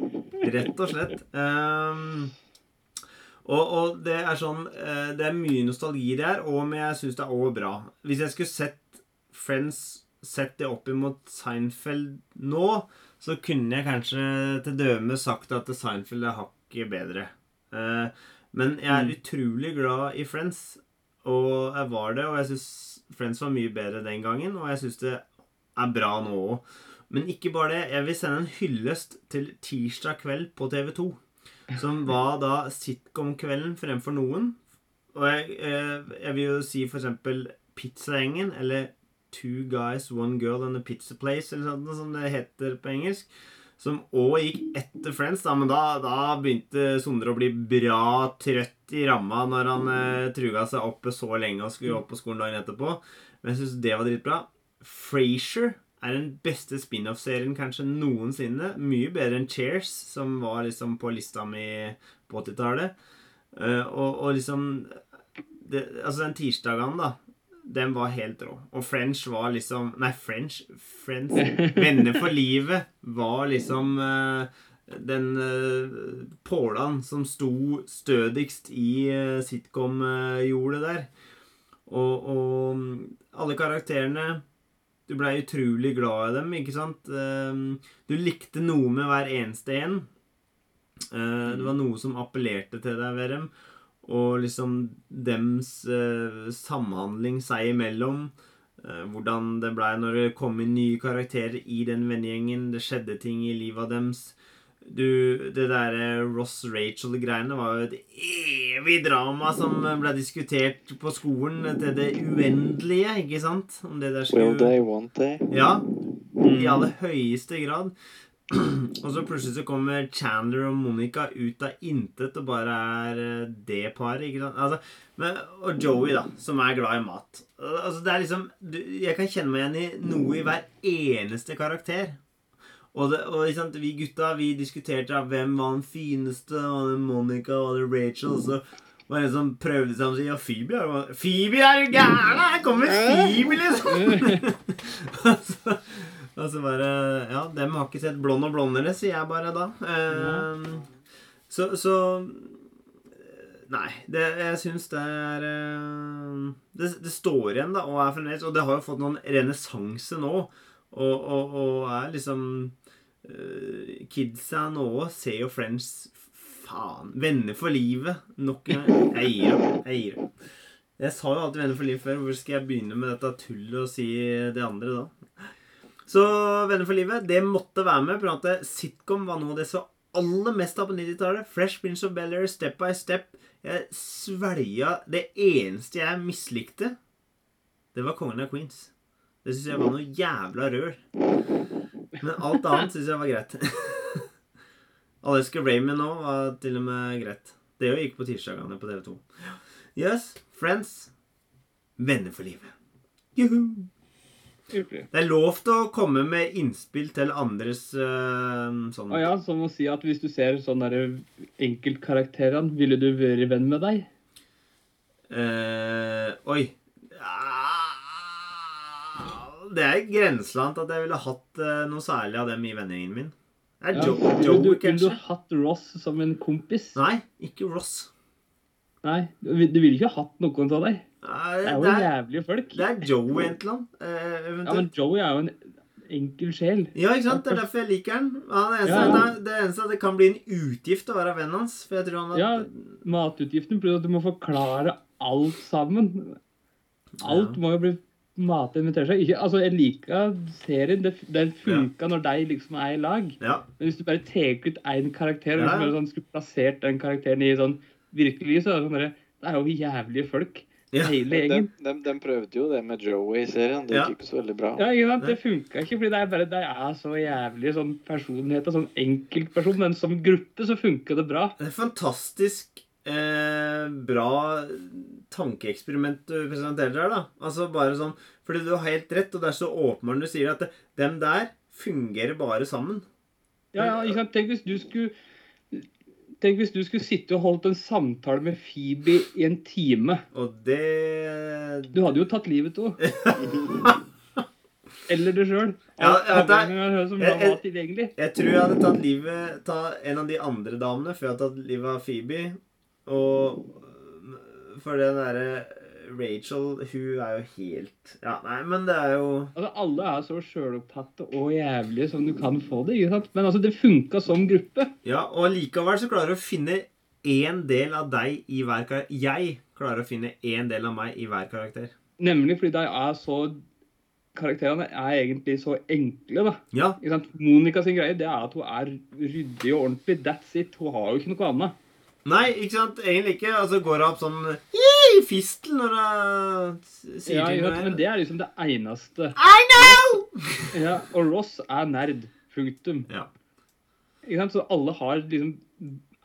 Rett og slett. Um, og, og det er sånn eh, Det er mye nostalgi der, og men jeg syns det er òg bra. Hvis jeg skulle sett Friends Sett det opp imot Seinfeld nå, så kunne jeg kanskje til døme sagt at Seinfeld er hakket bedre. Eh, men jeg er Mm. utrolig glad i Friends, og jeg var det. Og jeg syns Friends var mye bedre den gangen, og jeg syns det er bra nå òg. Men ikke bare det. Jeg vil sende en hyllest til tirsdag kveld på TV2. Som var da sitcom-kvelden fremfor noen. Og jeg, eh, jeg vil jo si for eksempel Pizzagjengen, eller Two Guys, One Girl and a Pizza Place, eller sånt, som det heter på engelsk. Som òg gikk etter Friends, da, men da, da begynte Sondre å bli bra trøtt i ramma når han eh, truga seg oppe så lenge og skulle opp på skolen dagen etterpå. Men jeg syns det var dritbra. Frasier er den beste spin-off-serien kanskje noensinne. Mye bedre enn Cheers, som var liksom på lista mi på 80-tallet. Uh, og, og liksom det, Altså, den tirsdagen, da, den var helt rå. Og French var liksom Nei, French Friends Venner for livet var liksom uh, den uh, pålan som sto stødigst i uh, sitcom-jordet der. Og, og mm, alle karakterene Du blei utrolig glad i dem, ikke sant? Uh, du likte noe med hver eneste en. Uh, det var noe som appellerte til deg ved dem. Og liksom dems eh, samhandling seg imellom. Eh, hvordan det blei når det kom inn nye karakterer i den vennegjengen. Det skjedde ting i livet deres. Du, det derre Ross Rachel-greiene var jo et evig drama som ble diskutert på skolen til det uendelige, ikke sant? Om det der Will they, won't they? Ja, i aller høyeste grad. Og så plutselig så kommer Chandler og Monica ut av intet og bare er eh, det paret. ikke sant? Altså, men, og Joey, da, som er glad i mat. Altså, det er liksom, du, Jeg kan kjenne meg igjen i noe i hver eneste karakter. Og, det, og sant, vi gutta vi diskuterte hvem var den fineste. Var det Monica var det Rachel? Og så var det en som prøvde seg og si ja, Phoebe er jo Phoebe er jo gæren! Her kommer Phoebe, liksom! og, så, og så bare Ja, dem har ikke sett Blond og blondere, sier jeg bare da. Eh, så, så Nei, det, jeg syns det er eh, det, det står igjen, da, og er fremdeles Og det har jo fått noen renessanse nå. Og, og, og er liksom uh, Kidsa nå ser jo Friends Faen. Venner for livet. Nok en. Jeg gir opp. Jeg gir opp. Jeg sa jo alltid 'venner for livet' før. Hvorfor skal jeg begynne med dette tullet og si det andre da? Så 'Venner for livet' det måtte være med. På at sitcom var noe av det så aller mest av på 90-tallet. Fresh Prince of Bel-Air, Step by Step. Jeg svelga Det eneste jeg mislikte, det var Kongen av Queens. Det syns jeg var noe jævla rør. Men alt annet syns jeg var greit. Alaska Raymond nå var til og med greit. Det gikk på tirsdagene på TV2. Yes, Friends. Venner for livet. Juhu! Det er lov til å komme med innspill til andres uh, sånn ah, ja, som å si at hvis du ser sånn enkeltkarakterene, ville du vært venn med deg? Uh, oi. Ah, Det er grenseland at jeg ville hatt uh, noe særlig av dem i vennegjengen min. Det er Ja. Joe, Joe, du, kanskje. ville du hatt Ross som en kompis? Nei, ikke Ross. Nei, du ville ikke hatt noen av deg. Nei, Det er jo det, er, jævlige folk. det er Joey annet. Eh, Ja, men. Joey er jo en enkel sjel. Ja, ikke sant? Det er derfor jeg liker han. han er eneste, Ja, ja. Det, det eneste er at det kan bli en utgift å være vennen hans. For jeg tror han Ja, matutgiften pluss at du må forklare alt sammen. Alt Ja. må jo bli mate invitere seg. Ikke, altså, jeg liker serien. Det, den funka når de liksom er i lag. Ja. Men hvis du bare tar ut én karakter, og Ja. liksom sånn, skulle plassert den karakteren i sånn virkelig så er det sånn derre Det er jo jævlige folk. Ja. Hele De, gjengen. de, de prøvde jo det med Joey i serien. Det Ja. gikk ikke så veldig bra. Ja, ikke sant? Det funka ikke, fordi det er bare det er så jævlig sånn personligheter, sånn enkeltperson. Men som gruppe så funker det bra. Det er fantastisk eh, bra tankeeksperiment du presenterer her, da. Altså bare sånn Fordi du har helt rett, og det er så åpenbart når du sier at det, dem der fungerer bare sammen. Ja, ja, ikke sant? Tenk hvis du skulle Tenk hvis du skulle sitte og holdt en samtale med Phoebe i en time. Og det Du hadde jo tatt livet av henne. Eller du sjøl. Ja, som jeg- Jeg tror jeg hadde tatt livet Ta en av de andre damene før jeg hadde tatt livet av Phoebe. Og For den derre Rachel, hun er jo helt Ja, nei, men det er jo Altså, Alle er så sjølopptatte og jævlige som du kan få det. ikke sant? Men altså, det funka som gruppe. Ja, og likevel så klarer du å finne én del av deg i hver karakter. Jeg klarer å finne én del av meg i hver karakter. Nemlig fordi de er så Karakterene er egentlig så enkle, da. Ja, Ikke sant? Monica sin greie det er at hun er ryddig og ordentlig. That's it. Hun har jo ikke noe annet. Nei, ikke sant? Egentlig ikke. Altså går det opp sånn i fistel når hun sier Ja, ting. Ja. Men det er liksom det eneste. I know! Ja, og Ross er nerd. Punktum. Ja. Ikke sant? Så alle har liksom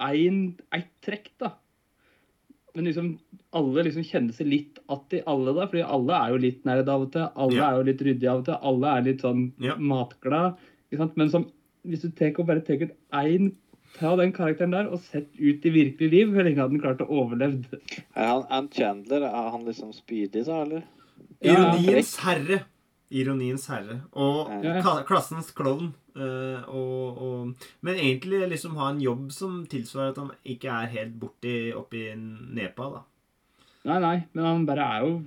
ett trekk, da. Men liksom alle liksom kjenner seg litt att i alle, da. Fordi alle er jo litt nerd av og til. Alle Ja. er jo litt ryddige av og til. Alle er litt sånn Ja. matglad. Ikke sant? Men som, hvis du tek og bare tar ut én Ta den karakteren der og sett ut i virkelig liv. Hvor lenge hadde den klart å overleve? Er han, Ann Chandler, er han liksom speedy, så, eller? Ja, Ironiens herre. Ironiens herre. Og Ja. klassens klovn. eh, og, og, men egentlig liksom ha en jobb som tilsvarer at han ikke er helt borti oppi Nepal, da. Nei, nei, men han bare er jo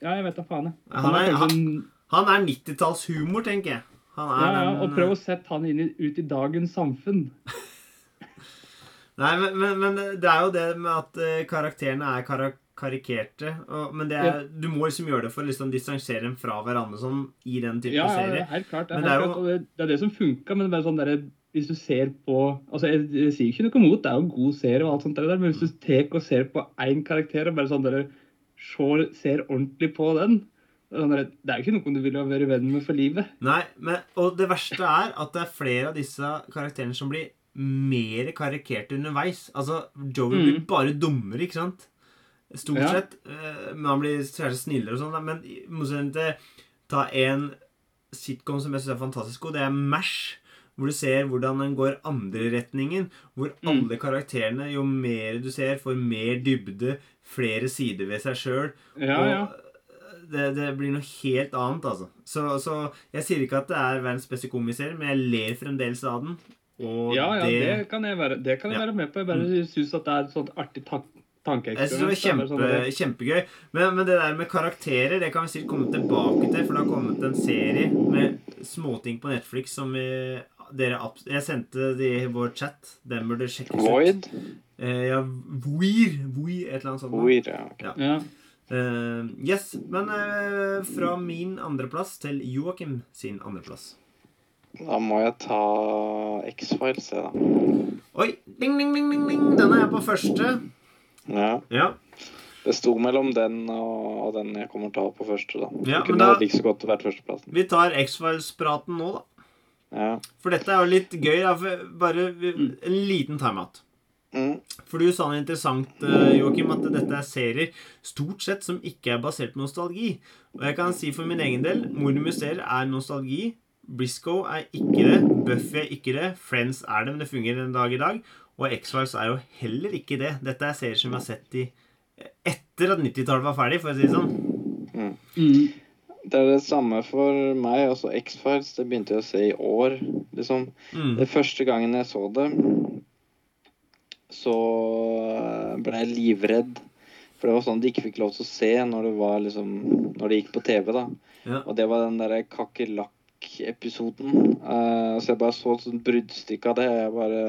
Ja, jeg vet da faen, jeg. Han er- kanskje en- Han er 90-tallshumor, tenker jeg. Han er ja, ja, og prøv å sette han inn i, ut i dagens samfunn. Nei, men, men, men det er jo det med at eh, karakterene er karak karikerte. Og, men det er, du må liksom gjøre det for å liksom distansere dem fra hverandre sånn i den type Ja, ja, serie. Ja, helt klart. Det Men er, det er jo- klart, det, det er det som funka, men sånn der, hvis du ser på altså Jeg, jeg sier ikke noe mot, det er jo en god serie, og alt sånt der, men hvis du tek og ser på én karakter og bare sånn der, ser ordentlig på den det er sånn Det er jo ikke noen du vil ha vært venn med for livet. Nei, men, og det verste er at det er flere av disse karakterene som blir mer karikerte underveis. Altså, Joey blir Mm. bare dummere, ikke sant? Stort Ja. sett. eh, Men han blir særlig snillere og sånn. Men i motsetning til ta en sitcom som jeg syns er fantastisk god, det er Mash. Hvor du ser hvordan den går andre retningen. Hvor Mm. alle karakterene, jo mer du ser, får mer dybde, flere sider ved seg sjøl. Ja, ja. Det, det blir noe helt annet, altså. Så, så jeg sier ikke at det er verdens beste komiserie, men jeg ler fremdeles av den. Og Ja, ja, det, det, kan jeg være, det kan jeg Ja. være med på. Jeg bare syns at det er et sånt artig tak jeg synes det var kjempe, sånn der- kjempegøy. Men, men det der med karakterer det kan vi sikkert komme tilbake til, for det har kommet en serie med småting på Netflix som vi, dere Jeg sendte det i vår chat. Den burde sjekkes ut. Void? Eh, ja, Voir. Voir, et eller annet sånt. Void, ja. ok. Ja. Eh, yes, men uh, fra min andreplass til Joakim sin andreplass. Da må jeg ta X-Files, jeg, da. Oi! Ding, ding, ding, ding, ding. Den er jeg på første. Ja. Ja. Det sto mellom den og, og den jeg kommer til å ha på første, da. Ja, det kunne da- like så godt vært førsteplassen. Vi tar X-Files-praten nå, da. Ja. For dette er jo litt gøy. Da, bare en liten timeout. Mm. For du sa noe interessant, eh, Joakim, at dette er serier stort sett som ikke er basert på nostalgi. Og jeg kan si for min egen del Mord i museer er nostalgi. Briscoe er ikke det. Buffy er ikke det. Friends er det, men det fungerer en dag i dag. Og X-Files er jo heller ikke det. Dette er serier som vi har sett i etter at 90-tallet var ferdig, for å si det sånn. Mm. Det er det samme for meg. Altså X-Files det begynte jeg å se i år. liksom. Mm. Det første gangen jeg så det, så ble jeg livredd. For det var sånn de ikke fikk lov til å se når det var liksom Når det gikk på TV, da. Ja. Og det var den derre kakerlakk-episoden. Uh, så jeg bare så et sånt bruddstykke av det. Jeg bare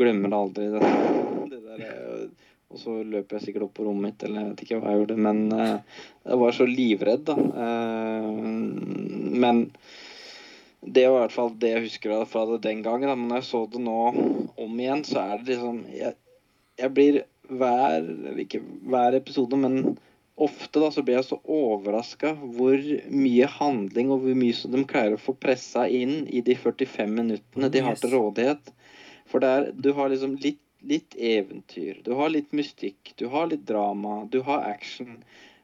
glemmer aldri det. det der, eh, Og så løper jeg sikkert opp på rommet mitt, eller jeg vet ikke hva jeg gjorde. Men uh, jeg var så livredd, da. Uh, men det var i hvert fall det jeg husker fra det den gangen. Da. Men når jeg så det nå om igjen, så er det liksom Jeg, jeg blir hver ikke hver episode, men ofte da så blir jeg så overraska hvor mye handling og hvor mye som de klarer å få pressa inn i de 45 minuttene de har til rådighet. For det er, du har liksom litt, litt eventyr, du har litt mystikk, du har litt drama, du har action.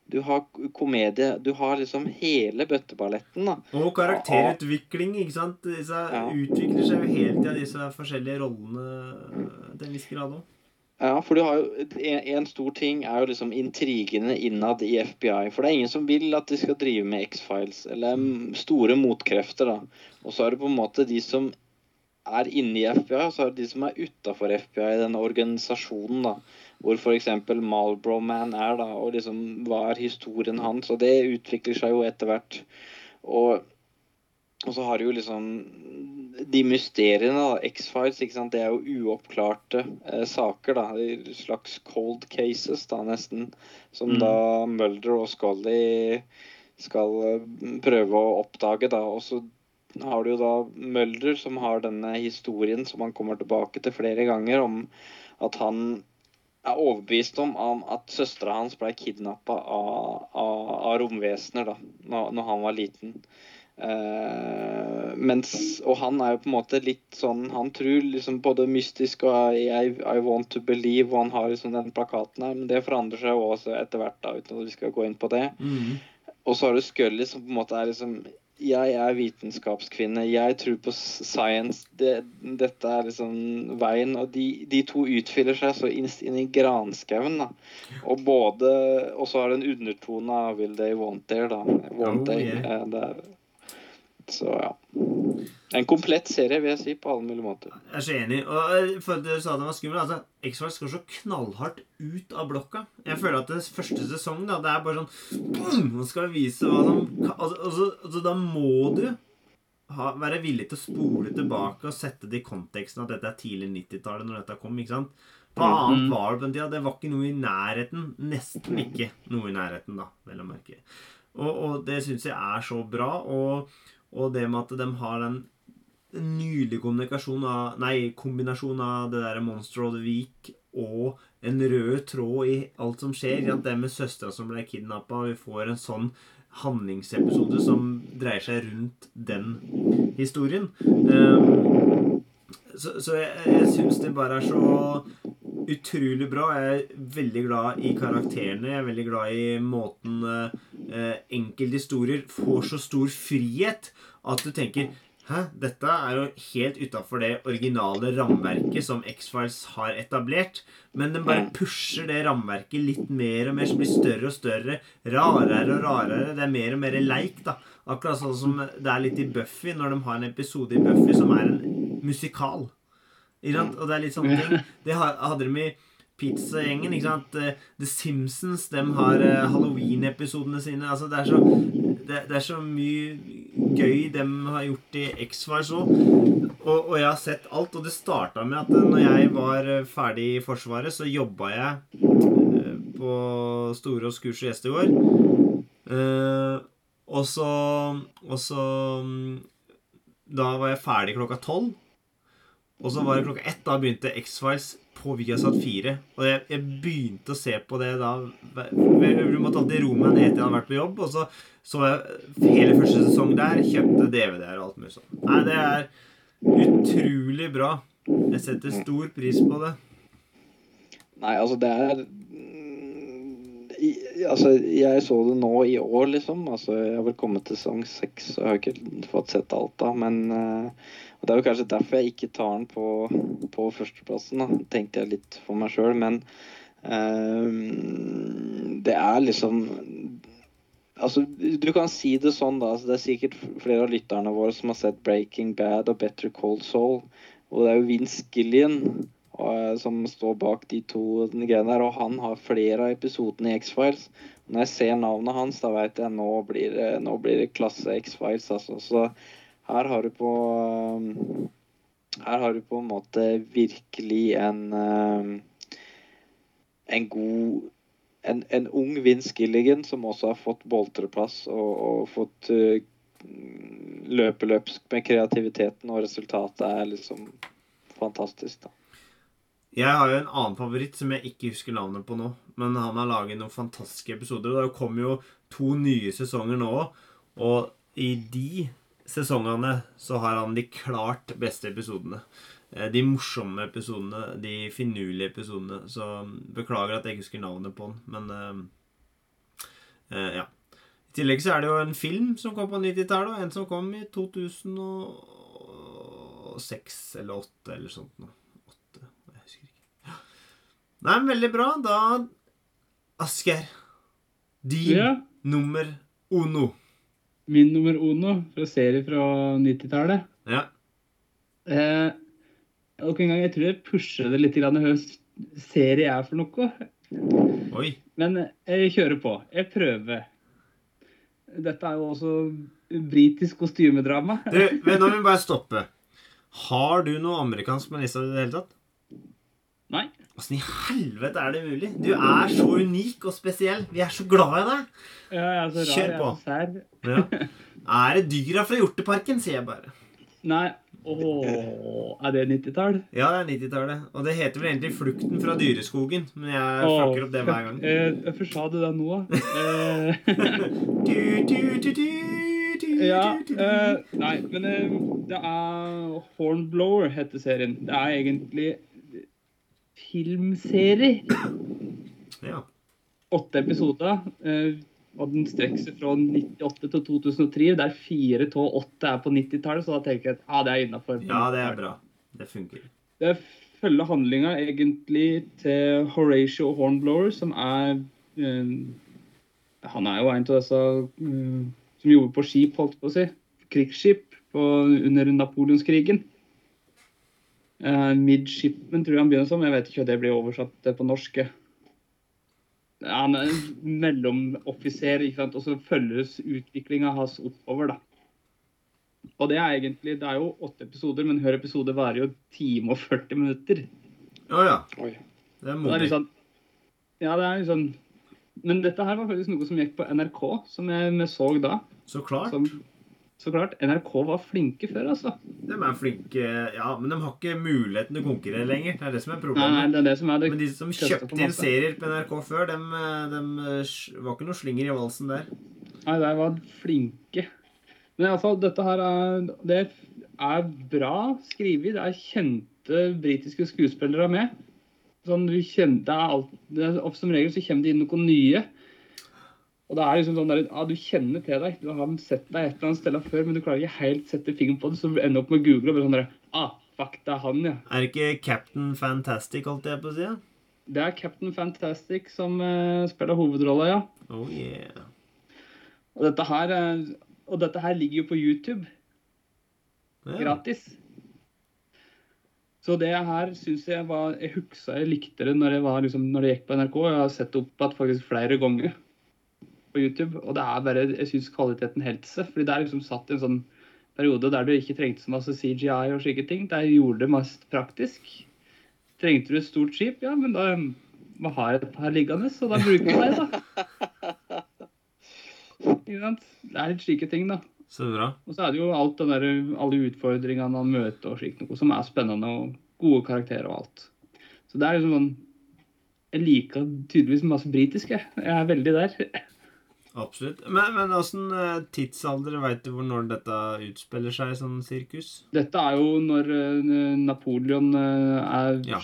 Du har komedie. Du har liksom hele bøtteballetten. da. Og karakterutvikling. ikke sant? Disse Ja. utvikler seg jo hele tida, disse forskjellige rollene til en viss grad òg. Ja, for du har jo en, en stor ting er jo liksom intrigene innad i FBI. For det er ingen som vil at de skal drive med X-Files, eller store motkrefter, da. Og så er det på en måte de som er inne i FBI, og så er det de som er utafor FBI, denne organisasjonen, da. Hvor f.eks. Marlboro Man er, da, og liksom hva er historien hans? Og det utvikler seg jo etter hvert. Og, og så har du jo liksom de mysteriene, da. X-Files, ikke sant. Det er jo uoppklarte eh, saker, da. Slags cold cases, da, nesten. Som Mm. da Mulder og Scully skal eh, prøve å oppdage, da. Og så har du jo da Mulder, som har denne historien som han kommer tilbake til flere ganger, om at han er overbevist om, om at søstera hans ble kidnappa av, av, av romvesener da når, når han var liten. Uh, mens, og han er jo på en måte litt sånn Han tror liksom på det mystiske og I, I want to believe, og han har liksom den plakaten her. Men det forandrer seg jo også etter hvert, da, uten at vi skal gå inn på det. Mm. Og så har du Scully som på en måte er liksom Jeg er vitenskapskvinne. Jeg tror på science. Det, dette er liksom veien. Og de, de to utfyller seg så inn, inn i granskauen, da. Og både Og så har det en undertone av Will they want there, da. Want Oh, yeah. They, er, så ja. En komplett serie, vil jeg si, på alle mulige måter. Jeg er så enig. Og eh, for at du sa den var skummel, altså, X-Files går så knallhardt ut av blokka. Jeg føler at det første sesong, da, det er bare sånn boom, Nå skal vi vise hva som kan- altså, altså, altså, Da må du ha, være villig til å spole tilbake og sette det i konteksten at dette er tidlig 90-tallet når dette kom. ikke sant? Hva annet var det på den tida? Det var ikke noe i nærheten. Nesten ikke noe i nærheten, da, vel å merke. Og, og det syns jeg er så bra. Og, og det med at de har den nylig kommunikasjon av Nei, kombinasjon av det der Monster of the Week og en rød tråd i alt som skjer. At det med søstera som ble kidnappa, vi får en sånn handlingsepisode som dreier seg rundt den historien. Um, så, så jeg, jeg syns det bare er så utrolig bra. Jeg er veldig glad i karakterene. Jeg er veldig glad i måten eh, enkelte historier får så stor frihet at du tenker Hæ? Dette er jo helt utafor det originale rammeverket som X-Files har etablert. Men den bare pusher det rammeverket litt mer og mer, som blir større og større. Rarere og rarere. Det er mer og mer leik, da. Akkurat sånn som det er litt i Buffy, når de har en episode i Buffy som er en musikal. Og det er litt sånne ting. Det hadde de i Pizzagjengen. ikke sant? Eh, The Simpsons de har eh, Halloween-episodene sine. altså Det er så, det, det er så mye gøy de har gjort i X-Files òg. Og, og jeg har sett alt. Og det starta med at når jeg var ferdig i Forsvaret, så jobba jeg eh, på Storås kurs og gjestegård. Eh, og så Og så Da var jeg ferdig klokka tolv. Og så var det klokka ett. Da begynte X-Files på Viasat 4. Og jeg, jeg begynte å se på det da Du måtte alltid roe meg ned etter jeg hadde vært på jobb. Og så så jeg hele første sesong der. Kjøpte DVD-er og alt mulig sånn. Nei, det er utrolig bra. Jeg setter stor pris på det. Nei, altså det er Altså, jeg så det nå i år, liksom. Altså, jeg har vel kommet til sesong seks, så jeg har ikke fått sett alt da. Men eh, og Det er jo kanskje derfor jeg ikke tar den på, på førsteplassen, da, tenkte jeg litt for meg sjøl. Men eh, det er liksom Altså, Du kan si det sånn, da. Altså, det er sikkert flere av lytterne våre som har sett Breaking Bad og Better Cold Soul. Og det er jo Vince Gillian og, som står bak de to greiene der. Og han har flere av episodene i X-Files. Når jeg ser navnet hans, da vet jeg nå blir nå blir det klasse X-Files. Altså. Så her har du på um, Her har du på en måte virkelig en en god en, en ung Vince Gilligan som også har fått boltreplass og, og fått løpe løpsk med kreativiteten, og resultatet er liksom fantastisk, da. Jeg har jo en annen favoritt som jeg ikke husker navnet på nå. Men han har laget noen fantastiske episoder. Det kommer jo to nye sesonger nå òg. Og i de sesongene så har han de klart beste episodene. Eh, de morsomme episodene, de finurlige episodene. Så beklager at jeg ikke husker navnet på den, men uh, ja. I tillegg så er det jo en film som kom på 90-tallet, og en som kom i 2006 eller 2008 eller sånt noe. 8, jeg husker ikke. Ja. Nei, men veldig bra. Da Asgeir. Din Ja. nummer ono. Min nummer ono fra serie fra 90-tallet. Ja. Eh, nok en gang, jeg tror jeg pusher det litt grann hva serie er for noe. Oi. Men jeg kjører på. Jeg prøver. Dette er jo også britisk kostymedrama. Du, men nå må vi bare stoppe. Har du noe amerikansk med Nissa i det hele tatt? Nei. Åssen i helvete er det mulig? Du er så unik og spesiell. Vi er så glad i deg. Ja, jeg er så rar. Kjør Jeg er på. Ja. Er det dyra fra hjorteparken, sier jeg bare. Nei. Åh, er det 90-tall? Ja, det er 90-tallet. Og det heter vel egentlig 'Flukten fra dyreskogen', men jeg fucker opp det hver gang. Eh, Hvorfor sa du det nå? Du, ja, nei, men eh, det er Hornblower heter serien. Det er egentlig filmserie. Ja. Åtte episoder. eh, og den strekker seg fra 98 til 2003, der fire av åtte er på 90-tallet. Så da tenker jeg at ah, det er innafor. ja, det er bra. Det funker. Det følger handlinga egentlig til Horatio Hornblower, som er eh, Han er jo en av disse eh, som jobber på skip, holdt på å si. Krigsskip på, under Napoleonskrigen. Uh, midshipman tror jeg han begynner som. Jeg vet ikke hva det blir oversatt på norsk. Ja, Han er en mellomoffiser, ikke sant? og så følges utviklinga hans oppover. da. Og det er egentlig, det er jo åtte episoder, men hver episode varer jo time og 40 minutter. Å ja. Oi. Det er modig. sånn, ja, det er liksom Men dette her var faktisk noe som gikk på NRK, som jeg så da. Så klart. Som, så klart, NRK var flinke før, altså. De er flinke, ja, men de har ikke muligheten til å konkurrere lenger. Det er det som er Nei, nei, problemet. det er det som er det. Men de som kjøpte inn serier på NRK før, de, eh, dem eh, var ikke noe slinger i valsen der. Nei, de var flinke. Men iallfall, dette her er Det er bra skrevet. Det er kjente britiske skuespillere med. Sånn, du kjente, det er alt, det er, Som regel så kommer det inn noen nye. Og det er liksom sånn der, ja, Du kjenner til deg. Du har sett deg et eller annet sted før, men du klarer ikke helt sette fingeren på det, så du ender opp med å google og bare sånn der, ah, fuck, det er han, ja. Er det ikke Captain Fantastic, holdt jeg på å si? ja? Det er Captain Fantastic som uh, spiller hovedrolla, ja. Oh yeah. Og dette her, eh, og dette her ligger jo på YouTube. Ja. gratis. Så det her syns jeg var Jeg huksa jeg likte det når, jeg var, liksom, når det gikk på NRK. Jeg har sett det opp igjen faktisk flere ganger på YouTube. Og det er bare Jeg syns kvaliteten holdt seg. Fordi det er liksom satt i en sånn periode der du ikke trengte så masse CGI og slike ting. Der gjorde det mest praktisk. Trengte du et stort skip, ja, men da man har et par liggende, så da bruker man det, da. Det er litt slike ting, da. Så bra. Og så er det jo alt den der, alle utfordringene man møter og slikt noe som er spennende, og gode karakterer og alt. Så det er liksom sånn Jeg liker tydeligvis masse britisk, jeg. Jeg er veldig der. Absolutt. Men, men åssen eh, tidsalder veit du hvor når dette utspiller seg, sånn sirkus? Dette er jo når eh, Napoleon eh, er Ja.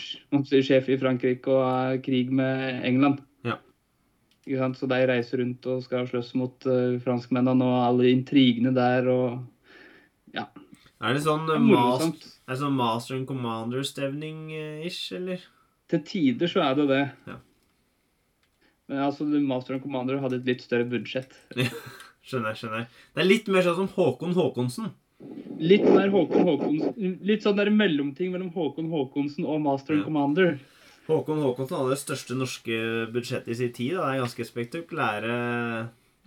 sjef i Frankrike og er i krig med England. Ja. Ikke sant? Så de reiser rundt og skal slåss mot franskmennene og alle intrigene der og Er det sånn Det er det sånn Master and Commander-stevning-ish, eller? Til tider så er det det. Ja. Men altså, Master and Commander hadde et litt større budsjett. Skjønner, skjønner. Det er litt mer sånn som Håkon Håkonsen. Litt mer Håkon Håkonsen Litt sånn der mellomting mellom Håkon Håkonsen og Master and Ja. Commander. Håkon Håkonsen hadde det største norske budsjettet i sin tid. Da. Det er ganske spektakulære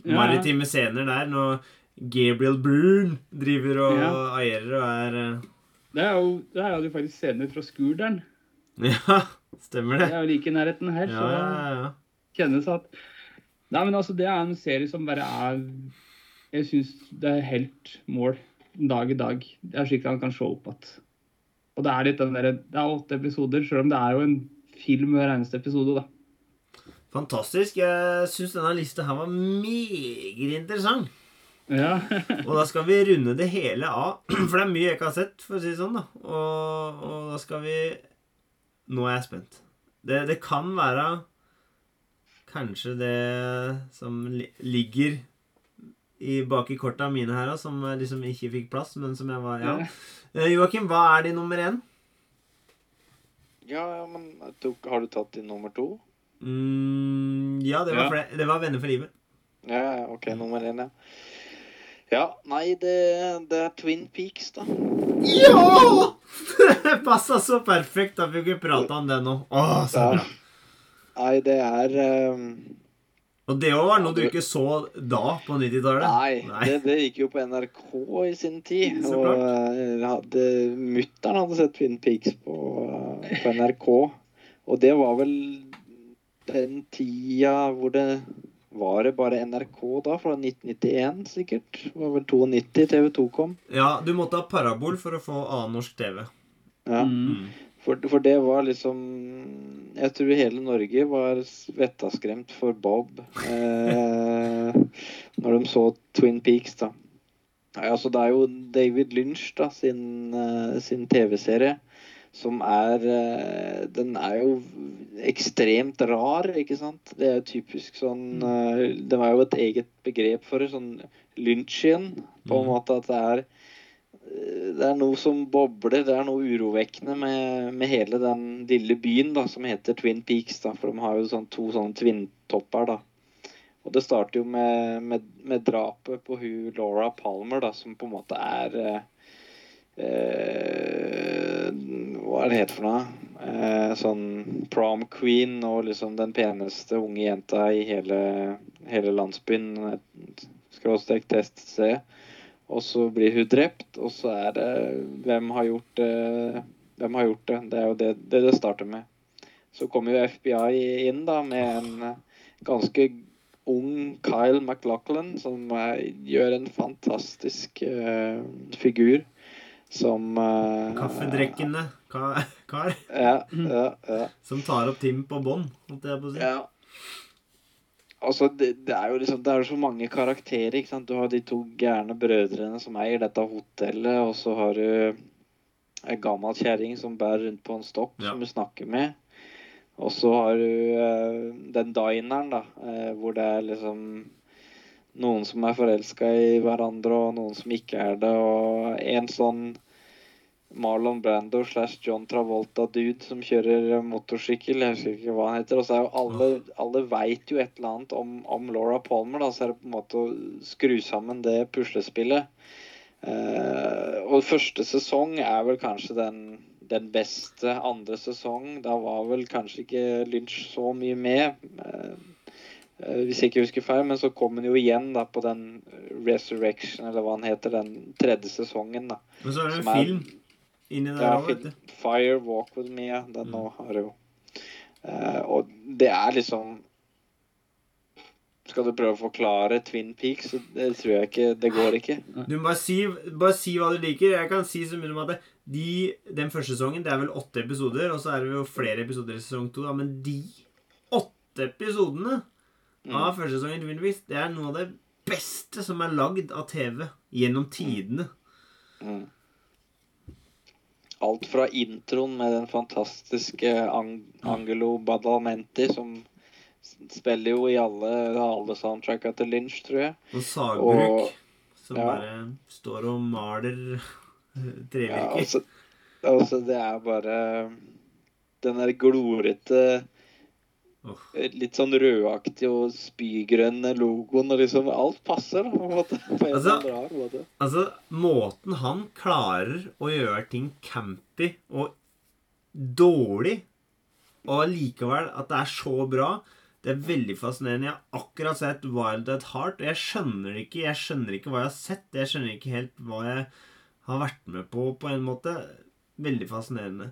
Ja. maritime scener der når Gabriel Byrne driver og Ja. agerer og er eh, Det er jo, det er jo faktisk scener fra Skurderen. Ja. Stemmer det. det. er jo like i nærheten her, Ja, så ja, ja. Kjennes at Nei, men altså, det er en serie som bare er Jeg syns det er helt mål dag i dag. Det er slik han kan se opp igjen. Og det er litt den derre Det er åtte episoder, selv om det er jo en film hver eneste episode, da. Fantastisk. Jeg syns denne lista her var meget interessant. Ja. Og da skal vi runde det hele av. For det er mye jeg ikke har sett, for å si det sånn. da Og, og da skal vi Nå er jeg spent. Det, det kan være kanskje det som li ligger i, bak i korta mine her, da, som liksom ikke fikk plass, men som jeg var Ja. Eh, Joakim, hva er din nummer én? Ja, ja, men tok, har du tatt din nummer to? Mm, ja, det var, Ja. det var Venner for livet. Ja, OK, nummer én, ja. Ja, nei, det, det er Twin Peaks, da. Ja! Det passa så perfekt at vi kunne prate om det nå. Å, så Ja. bra. Nei, det er um... Og det òg var noe du ikke så da, på 90-tallet? Nei, Det, det gikk jo på NRK i sin tid. Så og eh, hadde, Mutter'n hadde sett Twin Peaks på, eh, på NRK. Og det var vel den tida hvor det Var det bare NRK da? Fra 1991, sikkert? Det var vel 92 TV 2 kom. Ja, du måtte ha parabol for å få annen norsk TV. Ja. Mm. For, for det var liksom Jeg tror hele Norge var vettaskremt for Bob eh, når de så Twin Peaks, da. Altså Det er jo David Lynch da, sin, eh, sin TV-serie som er eh, Den er jo ekstremt rar, ikke sant? Det er jo typisk sånn eh, Det var jo et eget begrep for det, sånn lynchian, på en Mm. måte at det er det er noe som bobler, det er noe urovekkende med, med hele den lille byen da, som heter Twin Peaks. da, For de har jo sånn, to sånne twin-topper. da. Og det starter jo med, med, med drapet på hun Laura Palmer, da, som på en måte er eh, eh, Hva er det het for noe? Eh, sånn prom queen og liksom den peneste unge jenta i hele, hele landsbyen. Skråstrek teststed. Og så blir hun drept, og så er det Hvem har gjort det? Hvem har gjort det? Det er jo det det, det starter med. Så kommer jo FBI inn da med en eh, ganske ung Kyle MacLachlan som er, gjør en fantastisk uh, figur. Som eh, Kaffedrekkende ka- kar Ja, ja, ja. som tar opp Tim på bånn, holdt jeg på å si. Ja. Altså, det, det er jo liksom Det er jo så mange karakterer, ikke sant. Du har de to gærne brødrene som eier dette hotellet, og så har du ei gammel kjerring som bærer rundt på en stokk, Ja. som du snakker med. Og så har du uh, den dineren, da, uh, hvor det er liksom noen som er forelska i hverandre, og noen som ikke er det, og en sånn Marlon Brando slash John Travolta-dude som kjører motorsykkel. Jeg husker ikke hva han heter. Og så er jo alle, alle veit jo et eller annet om, om Laura Palmer, da, så er det på en måte å skru sammen det puslespillet. Eh, og første sesong er vel kanskje den, den beste. Andre sesong, da var vel kanskje ikke Lynch så mye med. Eh, eh, hvis jeg ikke husker feil, men så kom han jo igjen da på den Resurrection, eller hva han heter, den tredje sesongen. da. Men så er det en er- film inni der òg, vet du. Fire Walk With Me, ja. Den nå har jo. uh, og det er liksom Skal du prøve å forklare Twin Peaks? Så Det tror jeg ikke Det går ikke. Du må bare si, bare si hva du liker. Jeg kan si så mye om at de, den første sesongen Det er vel åtte episoder, og så er det jo flere episoder i sesong to. Da, men de åtte episodene av første sesongen Twin Peaks, det er noe av det beste som er lagd av TV gjennom tidene. Mm. Alt fra introen med den fantastiske Angelo Badalmenti, som spiller jo i alle, alle soundtracka til Lynch, tror jeg. Og sagbruk, Og- som ja. bare står og maler trevirker. Ja, altså, altså, det er bare den der glorete. Litt sånn rødaktig og spygrønne logoen og liksom Alt passer, da, på en måte. På en Altså- rar måte. Altså, måten han klarer å gjøre ting campy og dårlig, og allikevel at det er så bra, det er veldig fascinerende. Jeg har akkurat sett Wild at Heart, og jeg skjønner det ikke. Jeg skjønner ikke hva jeg har sett. Jeg skjønner ikke helt hva jeg har vært med på, på en måte. Veldig fascinerende.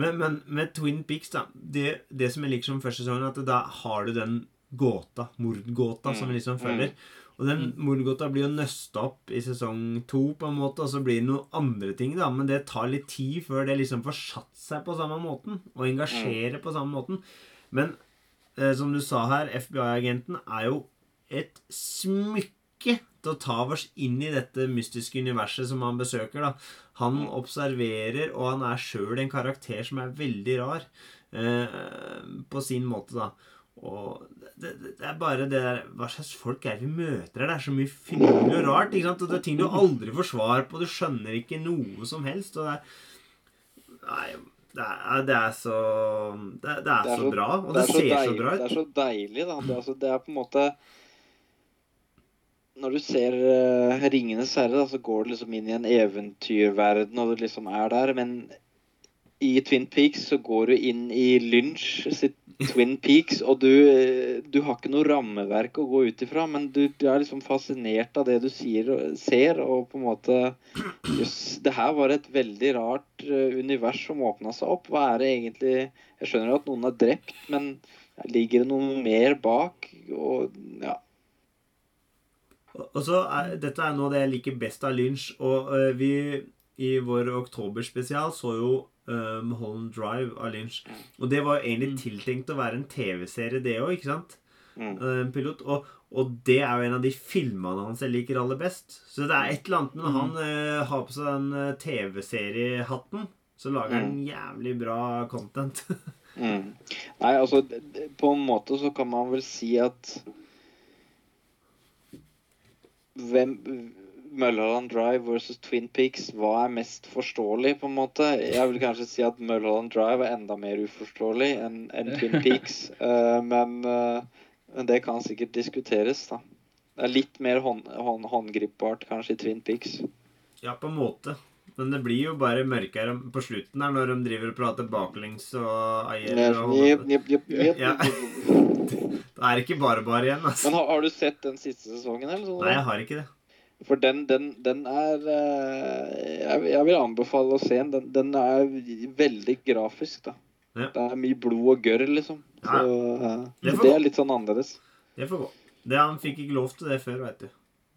Men, men med Twin Peaks, da Det, det som jeg liker som første sesongen, at da har du den gåta, mordgåta, som vi liksom følger. Og den mordgåta blir jo nøsta opp i sesong to, på en måte, og så blir det noen andre ting, da. Men det tar litt tid før det liksom får satt seg på samme måten, og engasjerer på samme måten. Men eh, som du sa her, FBI-agenten er jo et smykke til å ta oss inn i dette mystiske universet som han besøker. da. Han observerer, og han er sjøl en karakter som er veldig rar. Eh, på sin måte, da. Og det, det, det er bare det der Hva slags folk er det vi møter her? Det er så mye finurlig og rart. ikke sant? Og det er ting du aldri får svar på. Du skjønner ikke noe som helst. Og det er Nei, det er, det er så Det, det er, så, bra. Og det, er så ser så deilig- bra Det er så deilig, da. Det, er altså, det er på en måte Når du ser uh, 'Ringenes herre', da, så går du liksom inn i en eventyrverden, og du liksom er der. Men i Twin Peaks så går du inn i Lynch sitt Twin Peaks, og du, eh, du har ikke noe rammeverk å gå ut ifra, men du, du er liksom fascinert av det du sier, ser, og på en måte Jøss, det her var et veldig rart eh, univers som åpna seg opp. Hva er det egentlig Jeg skjønner at noen er drept, men ligger det noe mer bak? Og ja. Og så er, Dette er noe av det jeg liker best av Lynch. Og uh, vi i vår oktoberspesial så jo um, Mulholland Drive av Lynch. Og det var jo egentlig tiltenkt å være en TV-serie, det òg, ikke sant? Mm. Eh, pilot. Og, og det er jo en av de filmene hans jeg liker aller best. Så det er et eller annet med når han uh, har på seg den TV-seriehatten, så lager han jævlig bra content. Mm. Nei, altså På en måte så kan man vel si at Hvem Mulholland Drive versus Twin Peaks, hva er mest forståelig, på en måte? Jeg vil kanskje si at Mulholland Drive er enda mer uforståelig enn en Twin Peaks. Uh, men, uh, men det kan sikkert diskuteres, da. Det er litt mer hånd, hånd, håndgripbart kanskje i Twin Peaks. Ja, på en måte. Men det blir jo bare mørkere på slutten her når de driver og prater baklengs og eier og. Ja. Det er ikke bare bare igjen, altså. Men har, har du sett den siste sesongen? eller sånn? Nei, jeg har ikke det. For den, den, den er eh, jeg, jeg vil anbefale å se den. Den, den er veldig grafisk, da. Ja. Det er mye blod og gørr, liksom. Så ja. Det det er litt sånn annerledes. Det får gå. Det, han fikk ikke lov til det før, veit du.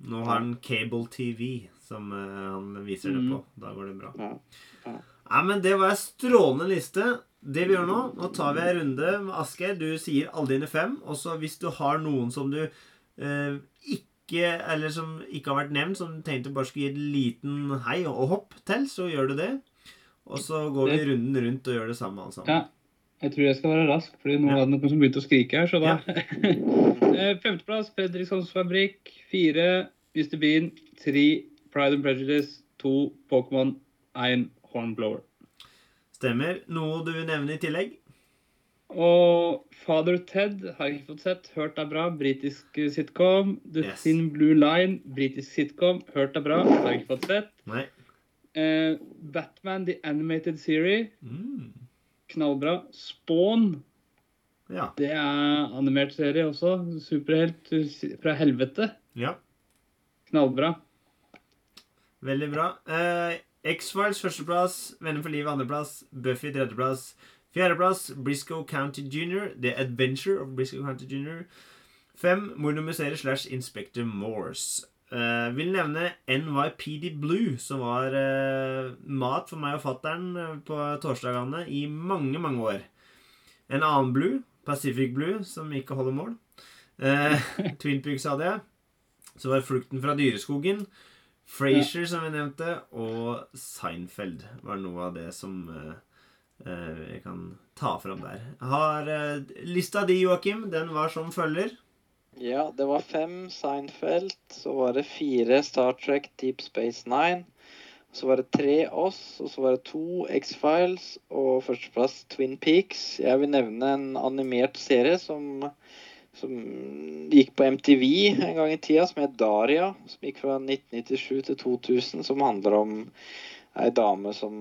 Nå har han Cable TV, som eh, han viser det på. Da går det bra. Ja. Nei, men Det var en strålende liste. Det vi gjør nå, nå tar vi en runde med Asgeir. Du sier alle dine fem. Og så hvis du har noen som du eh, ikke Eller som ikke har vært nevnt, som du tenkte bare skulle gi et liten hei og hopp til, så gjør du det. Og så går vi runden rundt og gjør det samme, alle sammen. Ja. Jeg tror jeg skal være rask, fordi nå Ja. er det noen som begynte å skrike her. så da... Ja. Femteplass Fredrikssons Fabrikk. Fire Mr. Bean. Tre Pride and Prejudice. 2, Pokémon. 1, Hornblower. Stemmer. Noe du vil nevne i tillegg? Og Father Ted har jeg ikke fått sett. Hørt er bra. Britisk eh, sitcom. The Yes. Thin Blue Line. Britisk sitcom. Hørt er bra. Har jeg ikke fått sett. Nei. Eh, Batman The Animated Series. Mm. Knallbra. Spawn. Ja. Det er animert serie også. Superhelt fra helvete. ja. Knallbra. Veldig bra. Uh, X-Files førsteplass. Venner for livet andreplass. Buffy tredjeplass. Fjerdeplass Briscoe County Jr. The Adventure of Briscoe County Jr. Fem Mordmuseet slash Inspector Morse. Uh, vil nevne NYPD Blue, som var uh, mat for meg og fattern på torsdagene i mange, mange år. En annen Blue, Pacific Blue, som ikke holder mål. Uh, Twin Peaks hadde jeg. Så var Flukten fra dyreskogen. Frasier, som vi nevnte, og Seinfeld var noe av det som uh, uh, jeg kan ta fram der. Har uh, lista di, Joakim. Den var som følger. Ja, det var fem Seinfeld. Så var det fire Star Trek Deep Space Nine. Så var det tre oss, og så var det to X-Files og førsteplass Twin Peaks. Jeg vil nevne en animert serie som, som gikk på MTV en gang i tida, som het Daria. Som gikk fra 1997 til 2000, som handler om ei dame som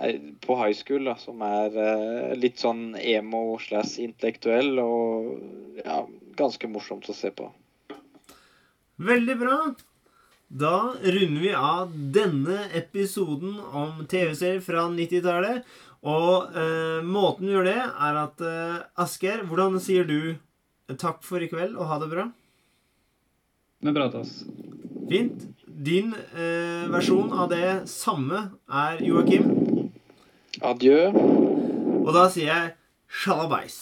er på high school, da, som er eh, litt sånn emo slash intellektuell og ja, ganske morsomt å se på. Veldig bra. Da runder vi av denne episoden om TV-serier fra 90-tallet. Og eh, måten vi gjør det, er at eh, Asker, hvordan sier du takk for i kveld og ha det bra? Vi prates. Fint. Din eh, versjon av det samme er Joakim. Adjø. Og da sier jeg sjalabais.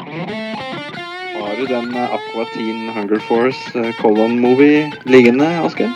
Har du den eh, Aqua Teen Hunger Force eh, Colon-movie liggende, Asker?